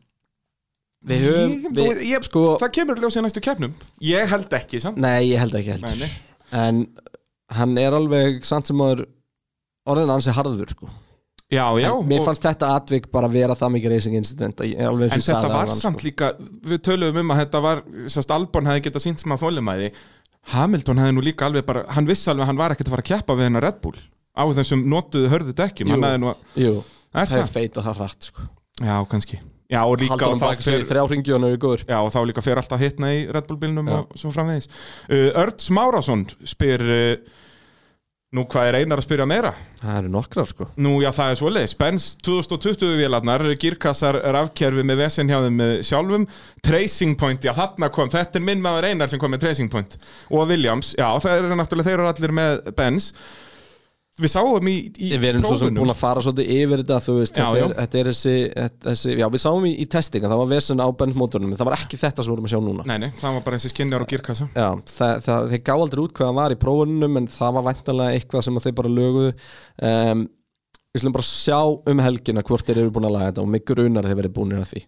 Við höfum ég, við, ég, sko, það kemur ljósið næstu keppnum. Ég held ekki, samt. Nei, ég held ekki heldur Nei, nei. En hann er alveg samt sem maður orðin hans er harður sko. Já, já, en Mér fannst þetta atvik bara vera það mikið racing incident að ég En ég þetta var samt sko. líka, við töluðum um að þetta var, Albon hefði getað sínt sem að þólumæði Hamilton hefði nú líka alveg bara, hann vissi alveg að hann var ekkert að fara að keppa við hennar Red Bull á þessum notuðu hörðu dekkjum, Jú. nú, Jú, Er það? er feita það hratt sko. Já, kannski. Já, og líka og þá fer, er já, og þá líka fer alltaf hitna í Red Bull bílnum Já. og svo framvegis. Uh, Örd Smárasson spyr uh, nú hvað er einar að spyrja meira? Það eru nokkrar sko Nú, já, það er svoleiðis. Benz 2020 vélarnar, girkassar rafkerfi með vesen hjá þeim eh, sjálfum. Tracing Point, já, þarna kom, þetta er minn maður einar sem kom með Tracing Point. Og Williams, já, það er náttúrulega, þeir eru allir með Benz. Við sáum í, í Við erum svo sem búin að fara svolítið yfir þetta þú veist, Já, þetta, er, þetta er þessi, þessi Já, við sáum í, í testing að það var vesen á bensmótornum en það var ekki þetta sem við vorum að sjá núna. Nei, nei, það var bara þessi skinjar og girkassa. Já, það, það, þeir gá aldrei út hvað það var í prófunum en það var væntanlega eitthvað sem þeir bara löguðu. Um, Við slum bara sjá um helgina hvort þeir eru búin að laga þetta og mig grunar þeir verið búin að því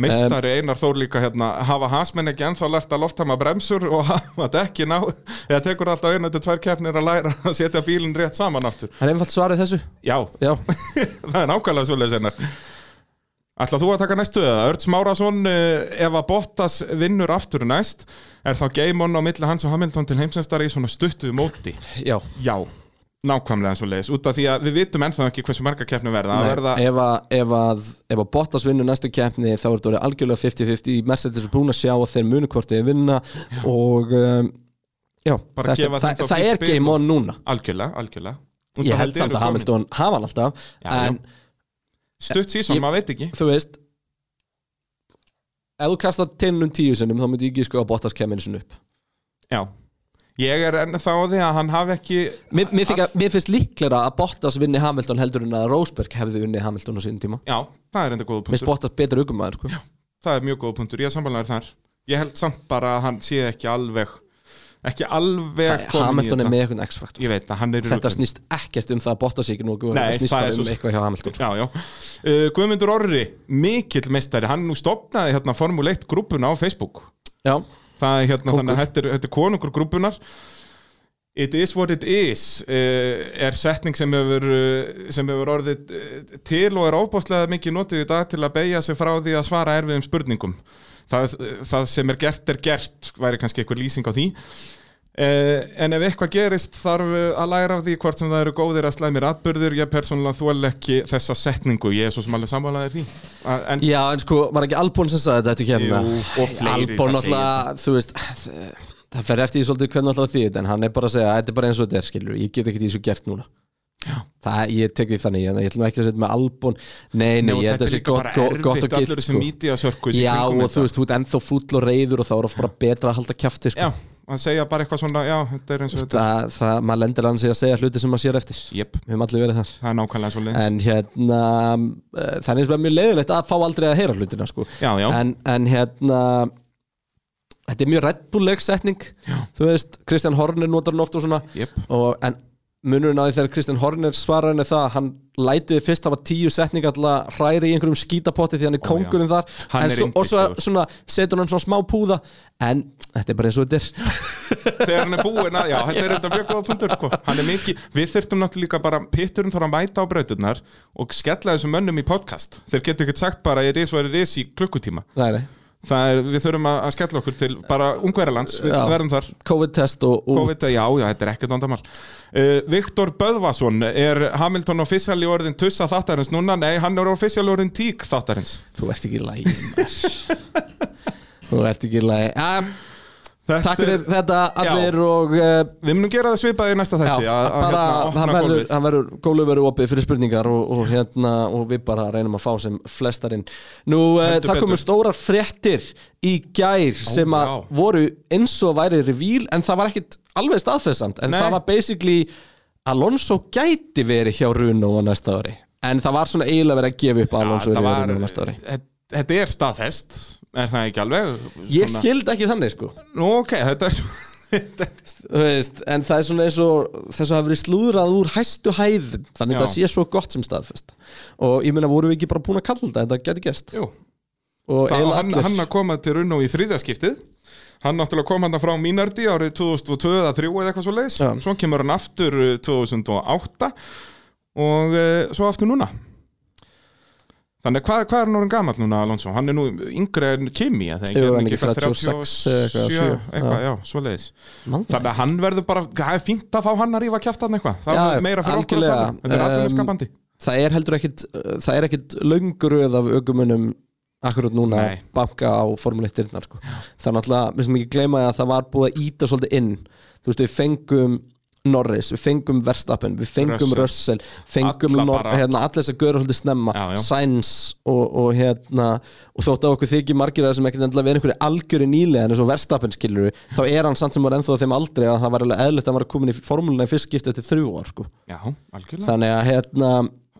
Meistari Einar Þór líka hérna, hafa hasmenn ekki ennþá lært að loftama bremsur og hafa dekkin á, eða tekur alltaf einu til tvær keppnir að læra að setja bílinn rétt saman aftur. Það er einfalt svarið þessu. Já, Já, það er nákvæmlega svoleiðis einar. Ætla þú að taka næstu eða? Örd Smárasson, eh, ef að Bottas vinnur aftur næst, er þá game on á milli hans og Hamilton til heimsendstari í svona stuttu móti? já. Já, nákvæmlega svoleiðis, út af því að við vitum ennþá ekki hversu marga keppni verða. Það verða, ef, að, ef, að, ef að Bottas vinnur næstu keppni þá er þetta algjörlega 50-50 Mercedes er búin að sjá að þeir munu hvort þeir vinna og um, já, það, þá það fínt er game og- on núna algjörlega, algjörlega. Ég held samt að Hamilton hafa hann alltaf Já, en Stutt Ég- maður veit ekki. þú veist ef þú kastar tennum tíu sinnum þá myndi ég ekki sko að Bottas kemur einu sinni upp Já. Ég er ennþá á því að hann hafi ekki... Mér, mér, þykja, mér finnst líklega að Bottas vinni Hamilton heldur en að Rosberg hefði vinni Hamilton á sínum tíma Já, það er enda góða Mér finnst punktur. Bottas betur aukumæður sko. Það er mjög góða punktur, ég er samfélagur þar. Ég held samt bara að hann sé ekki alveg, ekki alveg kominn í Hamilton er þetta. með eitthvað x-faktor Þetta rugli. snýst ekkert um það að Bottas ekki nú Nei, Þetta snýst það er bara svo- um eitthvað hjá Hamilton. Já, já. Uh, Guðmundur Orri, mikill meistari, hann nú stopnaði hérna Formule 1 grúpuna á Facebook. Já, Það er hérna, Kóngur. þannig að þetta er, þetta er konungur grúpunar. It is what it is uh, er setning sem hefur, uh, sem hefur orðið uh, til og er óbáslega mikið notið í dag til að beigja sig frá því að svara erfiðum spurningum. Það, það sem er gert er gert, væri kannski eitthvað lýsing á því. Uh, en ef eitthvað gerist þarf uh, að læra af því hvort sem það eru góðir að slæmir atbyrður ég persónulega þól ekki þessa setningu. Ég er svo sem alveg sammálaðir því. En Já, en sko, var ekki Albon sem sagði þetta eftir kemna Jú, og fleiri, Albon það náttúrulega, þú veist það- Það fer eftir því svolítið hvernig alltaf því En hann er bara að segja, þetta er bara eins og þetta er, skilur Ég get ekki því svo gert núna. Já. Það, ég tek því þannig, ég ætlum ekki að setja með Albon. Nei, nei, Nei, þetta er líka gott, bara gott, erfitt gilt þessi sko. mídíasörkus Já, og þú veist, þú ert ennþá fúll og reyður og þá er oft bara betra að halda kjafti sko. Já, að segja bara eitthvað svona, já, þetta er eins og þetta það, það, maður lendir hann sig að segja hluti sem maður sér eftir. Jep, Við höfum allir verið þar. Það er nákvæmlega svo leins En hérna, uh, það er mjög leiðilegt að fá aldrei að heyra hlutina sko. Já, já, en, en hérna þetta er mjög Red Bull-leg setning. Þú veist, Kristján Horner notar hann oft og svona. Jep. Og, en munurinn á því þegar Kristján Horner svarar henni það hann lætiði fyrst hafa tíu setning alltaf hræri í einhverjum skítapotti því hann er kongurinn þar. Hann svo, og svo svona, setur hann svona smá púða en þetta er bara eins og þetta er. Þegar hann er búinn að, já, þetta er þetta mjög góða punktur, sko. Hann er mikið, við þurftum náttúrulega bara Pitturinn þarf að mæta á brautirnar og skella þessum mönnum í podcast. Þeir geta ekkert sagt bara, ég er í klukkutíma. Nei, nei. Er, við þurfum að að skella okkur til bara ungverjalands, við Já. verðum þar. COVID-test og, og COVID, já, já, þetta er ekkert vandamál. Uh, Viktor Böðvason er Hamilton officially orðin tussa þáttarins núna, nei, hann er officially orðin tík þáttarins. Þú ert ekki í maður. þú ert ekki í Þetta takk fyrir þetta allir og uh, Við munum gera það svipaði í næsta Já, þætti að, að bara, hérna, hann verður, gólu verður opið fyrir spurningar og, og, hérna, og við bara reynum að fá sem flestarinn. Nú, uh, það komu betur. stórar fréttir í gær sem að já. voru eins og væri revíl en það var ekkit alveg staðfessand en Nei. það var basically Alonso gæti verið hjá Runo á næsta ári. En það var svona eiginlega verið að gefa upp Alonso verið hjá Runo á næsta ári. Þetta er staðfest Er það ekki alveg? Ég Svona- skildi ekki þannig sko. Nú ok, þetta er Þú veist, en það er svona eins og þess að hafa verið slúðrað úr hæstu hæðum þannig að það sé svo gott sem staðfest. Og ég meina vorum við ekki bara búin að kalla þetta? Þetta geti og það, eiginlega hann, hann að koma til Runno í þriðaskiptið Hann náttúrulega kom hann frá Mínardi árið 2002 eða 3 eða eitthvað svo leiðis. Svo kemur hann aftur uh, 2008 Og uh, svo aftur núna Þannig hvað, hvað er hann orðin gamall núna Alonso? Hann er nú yngri en Kimi? Jú, Er hann en ekki eitthvað 36 eða eitthvað, 37, sjö, eitthvað, já. svo leiðis það Þannig að hann verður bara, það er fínt að fá hann að rífa kjaftan eitthvað Það er meira fyrir okkur að tala Þetta er Um, atvinnuskapandi það er heldur ekkit það er ekkit lönguröð af aukumunum akkurat núna Nei. að banka á Formule 1 dyrnar sko. það er náttúrulega, við sem ekki gleyma að það var búið að íta svolítið inn þú veist við fengum Norris, við fengum Verstappen, við fengum Russell. Russell, fengum hérna, allir þess að göra svolítið snemma Já, já. Sainz og, og hérna og þótt að okkur þykir margir að það sem ekkert endilega verið einhverju algjöri nýlega en eins og Verstappen skilur þá er hann samt sem var ennþá þeim aldrei að það var alveg eðlilegt að hann var komin í formúluna í fyrst skipti eftir þrjú ár sko. Já, algjörlega þannig að hérna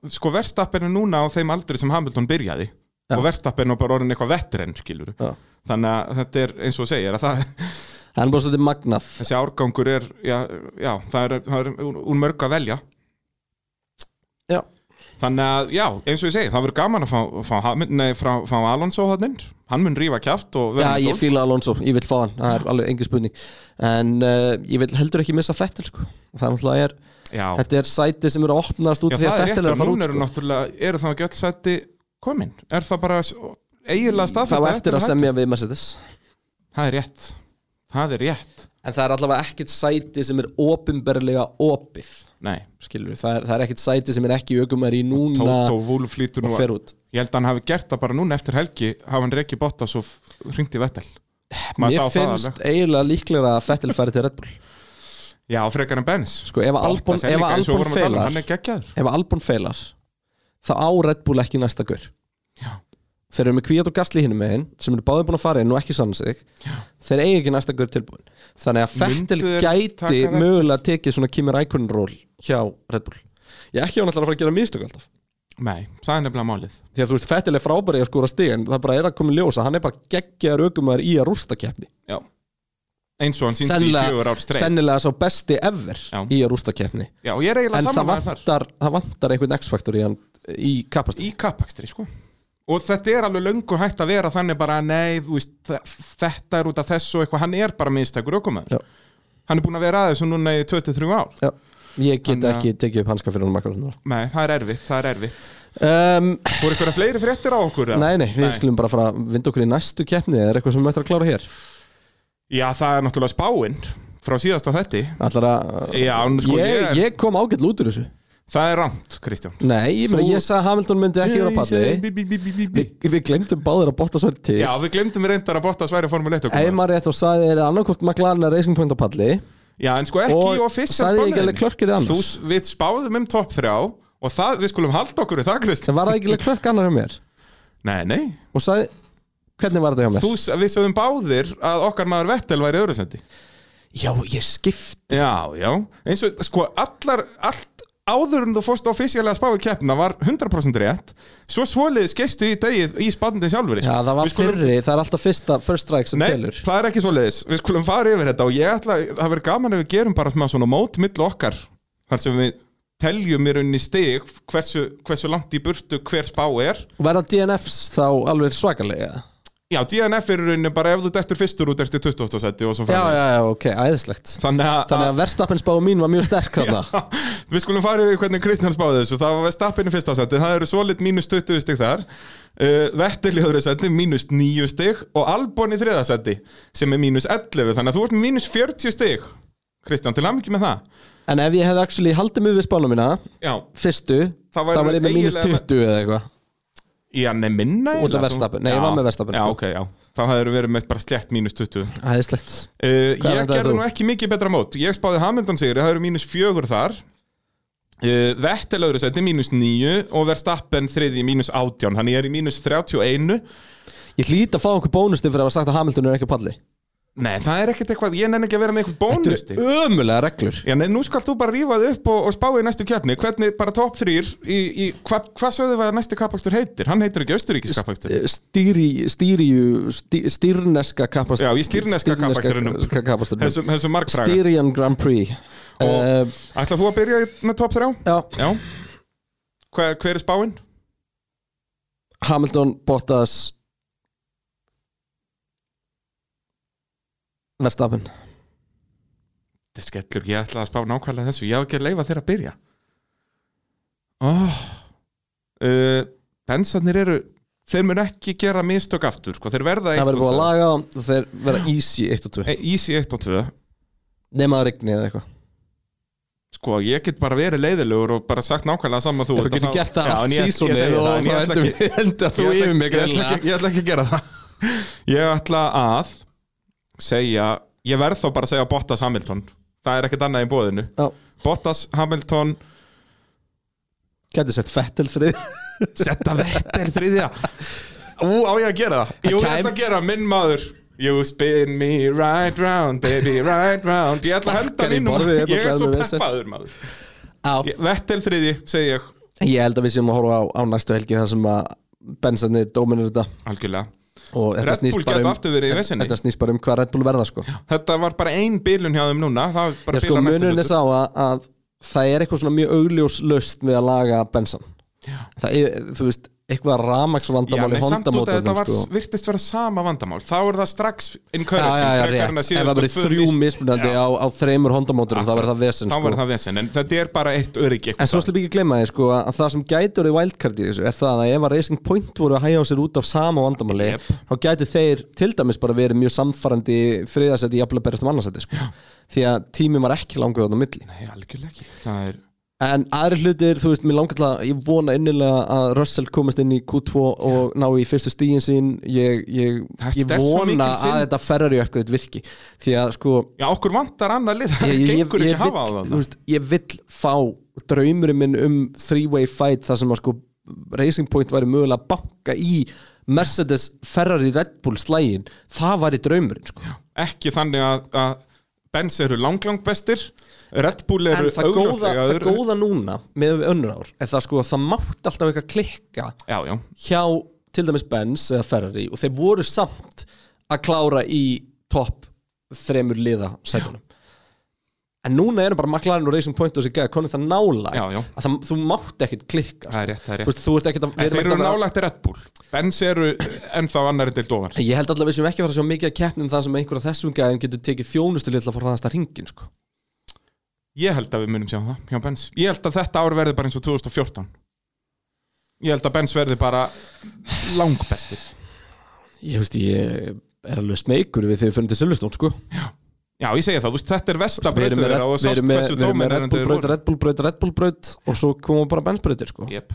Sko Verstappen er núna á þeim aldri sem Hamilton byrjaði Já. Og Verstappen er bara orðin eitthvað vettrenn skilur Já. Þannig að þetta er eins og að það, hann er bara svolítið magnað þessi árgangur er Já, já það er, það er úr, mörg að velja Já. Þannig að, já, eins og ég segi, það verður gaman að fá, fá, nei, frá, fá Alonso hann Hann mun rífa og Já, ég fíla Alonso, ég vil fá hann það er alveg engin spurning en uh, ég vil heldur ekki missa Fettel sko. það er náttúrulega er, Já, þetta er sæti sem eru að opnast út já af því það að er rétt Fettel er og að fara núna út eru sko. náttúrulega, eru það ekki öll sætti komin? Er það bara eiginlega staðfest það var eftir að hætta? semja við Mercedes. Það er rétt, það er rétt. En það er allavega ekkit sæti sem er opinberlega opið. Nei, skilur það er, það er ekkit sæti sem er ekki aukumar í núna Tóto Wolf lítur nú og fer út. Ég held að hann hafi gert það bara núna eftir helgi hafa hann reikið Bottas og hringti Vettel. Mér finnst eiginlega líklega að Fettel færi til Red Bull. Já, frekar en Benz. Sko ef að Albon, að og að um, feilar ef að Albon feilar þá á Red Bull ekki næsta gaur. Þeir eru með kvíat og gasli hinum megin sem eru báðið búin að fara inn og ekki sann sig. Já. þeir eigi ekki næsta gaur tilbúin. Þannig að þeir gæti mögulega tekið svona Kimi Rækonin ról hjá Red Bull. Ég ekki á náttúrulega að fara að gera mistök alltaf. Nei, það er nefnilega málið. Því að þú veist Fettel er frábæri að skora stig en það bara er að koma í ljós að hann er bara geggjaður aukumæður í að rústa keppni. Eins og hann síndi í fjögur ár streit sennilega svo besti ever Já. í að rústa keppni. Já, og ég er eiginlega en það saman með þar. vantar, það vantar einhvern X-faktor í hann í kapast Í kappakstri, sko. Og þetta er alveg löngu hægt að vera þannig bara Nei, veist, þe- þetta er út af þessu og eitthvað. Hann er bara minnstækur Já. ökumæður Hann er búin að vera aðeins núna í 23 ár. Já, ég get Þannig að- ekki tekið upp hanska fyrir hann makar Nei, það er erfitt, það er erfitt. Um, Voru ykkur fleiri fréttir á okkur? Nei, nei, við skulum bara fara að vinda okkur í næstu keppni. Eða er eitthvað sem við ættum að klára hér? Já, það er náttúrulega spáin frá síðasta þetti að Já, sko, ég, ég- ég kom ágætt út úr þessu Það er rámt, Kristján. Nei, ég, Þú- ég sagði að Hamilton myndi ekki vera á palli. Við, glemtum báður að botta sværi til. Já, við glemdum reyndar að botta sværi Formule 1 Ef okkur. maður rétt og sagði er annarkvort McLaren að Racing Point á palli? Já, en sko ekki Og og fyrst sagði ég ekki alveg klörkir annars? Þú, Við spáðum um topp þrjá og það, við skulum halda okkur í það, Kristján. Sem var það ekki alveg klörk annar hjá mér? Nei, nei, og sagði, hvernig var þetta hjá mér? þú, við sögum báðir að okkar maður Vettel væri öðru Já, ég skipt Já, já, eins og, sko, allar, allt áður en þú fórst á fysikalega spá í keppna var 100% rétt. Svo svoliðis geistu í degið í spannandi sjálfur Já, það var skulum- fyrri, það er alltaf fyrsta first strike sem Nei, telur. það er ekki svoleiðis. Við skulum fara yfir þetta og ég ætla það verður gaman ef við gerum bara svona mót milli okkar þar sem við teljum í rauninni stig hversu, hversu langt í burtu hver spá er. Verða DNFs þá alveg svakalega? Já, DNF er rauninni bara ef þú dettur fyrstur út eftir 20. seti og svo Já, já, já, ok, æðislegt. Þannig að, Þannig að verðstappin spáðu mín var mjög sterk þarna. Við skulum fara yfir hvernig Kristján spáði þessu. Það var Verstappen í fyrsta seti, það eru svolít mínus 20 stig þar. Uh, Vettel í öðru seti, mínus 9 stig. Og Albon í þriða seti sem er mínus 11 Þannig að þú ert mínus 40 stig Kristján, til aðmyggjum með það. En ef ég hefði actually haldið mig við spána mína Já, Fyrstu, þá var ég með mínus eiginlega- 20 eða eitthvað Já, nei, minna Út af. Verstappen. Nei, ég Já. var með Verstappen, Já, sko. ok, já Þá hafður verið með bara slett mínus 20 uh, Æðislegt Ég endaði gerði þú? nú ekki mikið betra mót Ég spáði Hamilton sigri, það eru mínus fjögur þar uh, Vettel öðru seti mínus 9 og Verstappen þriði mínus 18 Þannig ég er í mínus 31 Ég hlýt að fá okkur bónusti fyrir að hafa sagt að Hamilton er ekki á palli Nei, það er ekkert eitthvað, ég nenni ekki að vera með eitthvað Þetta bónusti. eru ömulega reglur. Já, nei, nú skal þú bara rífa þig upp og, og spá í næstu keppni. Hvernig bara top 3 í, í Hvað hva sögðu við að næsti kappakstur heitir? Hann heitir ekki Östuríkis kappakstur. Stýri, stýriu stí, Stýrneska kappast Já, í stýrneska kappaksturinn kappasturinn Þessu, þessu margfræga Styrian Grand Prix. Og- uh, Ætla þú að byrja með top 3? Já, Já. Hver, hver er spáin? Hamilton, Bottas Verstappen. Þetta er skellur, ég ætla að spá nákvæmlega þessu. Ég á ekki að leifa þér að byrja. Oh. uh, Bensarnir eru Þeir mun ekki gera mistök aftur sko. Þeir verða 1 Það verður og búið 2 að laga og þeir verða easy 1 og 2 E, Easy 1 og 2 Nefn að regni eða eitthvað. Sko, ég get bara verið leiðilegur og bara sagt nákvæmlega saman þú Þú getur gert það allt segi og það, það endur við Ég ætla ekki að gera það. Ég ætla að segja Ég verð þá bara að segja Bottas Hamilton. Það er ekkert annað í bóðinu Já. Bottas Hamilton. Gæti sett Fettel frið Setta Vettel þriðja. Ú, á ég að gera það? Jú, ég ætla að gera minn maður. You spin me right round, baby, right round. Ég ætla að henda Sparkar í mínum borðið, þetta Ég er glæður svo mig vesen. peppaður maður. Já, Ég- Vettel þriðji, segi ég. Ég held að við séum að horfa á, á næstu helgi þar sem að Bensarnir dóminir þetta. Algjörlega og þetta snýst um þetta snýst bara um hvað Red Bull verða sko. Þetta var bara ein bilun hjá þeim núna Já, sko, hlutur. sá að, að það er eitthvað svona mjög augljós löst við að laga bensan það þú veist, eitthvað Já, ramaksvandamál í hondamótum þetta var, sko. virtist vera sama vandamál Þá er það strax encouraging rétt, en að ef það verið þrjú mis- mismunandi á, á þreymur hondamóturum þá verður það vesen Þá sko. verður það vesen, en þetta er bara eitt öryggi En svo slum ekki gleyma því sko, að það sem wildcard í þessu er það að ef að Racing Point voru að hægja á sér út af sama vandamáli Jep. þá gæti þeir til dæmis bara verið mjög samfarandi þriðasetti í jafnvel að berast um annarsætti sko. því að tíminn var ekki þarna á milli En aðri hlutir, þú veist, mér langar til að ég vona innilega að Russell komist inn í Q2 og ná í fyrstu stígin sín. Ég, ég, ég vona að þetta Ferrari uppgöð virki. Því að sko Já, okkur vantar annað lið. Það gengur ekki að hafa á það veist, ég vill fá draumurinn minn um three-way fight þar sem að sko Racing Point væri mögulega að banka í Mercedes, Ferrari, Red Bull slægin. Það væri draumurinn sko. Ekki þannig að, að Benz eru langlang bestir. Red Bull en eru það góða, það góða núna með önnur ár er það sko að það mátt alltaf eitthvað klikka Já, já, hjá til dæmis Benz eða Ferrari og þeir voru samt að klára í topp þremur liða sætunum en núna eru bara McLaren og Racing Point og þessi gæði konið það já. að það, þú mátt ekkit klikka það er rétt, það er Þú rétt. Veist, ekkit að, En erum þeir eru að nálægt Red Bull. Benz eru ennþá annari til dóvar ég held allavega við sem ekki að fara að sjá mikið að keppnum það sem einhver af þessum gæðum getur tekið þjónustu litla að fara hraðasta ringin sko. Ég held að við munum sjá það hjá Benz. Ég held að þetta ár verði bara eins og 2014 Ég held að Benz verði bara langbestir. Ég, veist, ég er alveg smeykur við þegar við Já, ég segi það, þú veist, þetta er þeirra og sást hversu Bull þeir braut, voru. Red Bull braut, Red Bull braut og svo komum bara Benz brautir sko. Jep.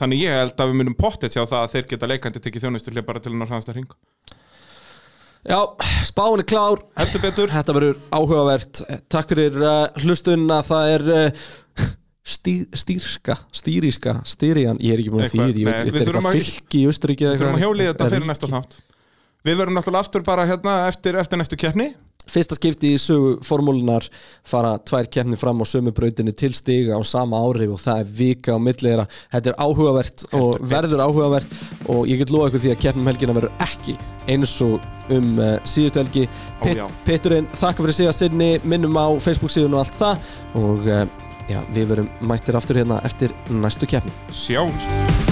Þannig ég held að við munum pottið sjá það að þeir geta leikandi tekið þjónustu bara til að ná hraðasta hring. Já, spáin er klár. Heldur betur. Þetta verður áhugavert. Takk fyrir uh, hlustun að það er uh, stí, stýrska, stýríska, stýrian Ég er ekki búin að því, við þetta er eitthvað að- fylki í Austuríki Við þurfum að hjólið þetta fyrir næsta þátt. Við verðum náttúrulega aftur bara hérna eftir, eftir næstu keppni Fyrsta skipti í sögu formúlunar fara tvær keppni fram á sömu brautinni til stiga á sama ári og það er vika á milliðra Þetta er áhugavert og verður áhugavert og ég get lofa ykkur því að keppnum helgina verður ekki eins og um uh, síðustu helgi. Ó, já. Peturinn, þakka fyrir síðan sinni minnum á Facebook síðun og allt það og uh, já, við verum mættir aftur hérna eftir næstu keppni. Sjáumst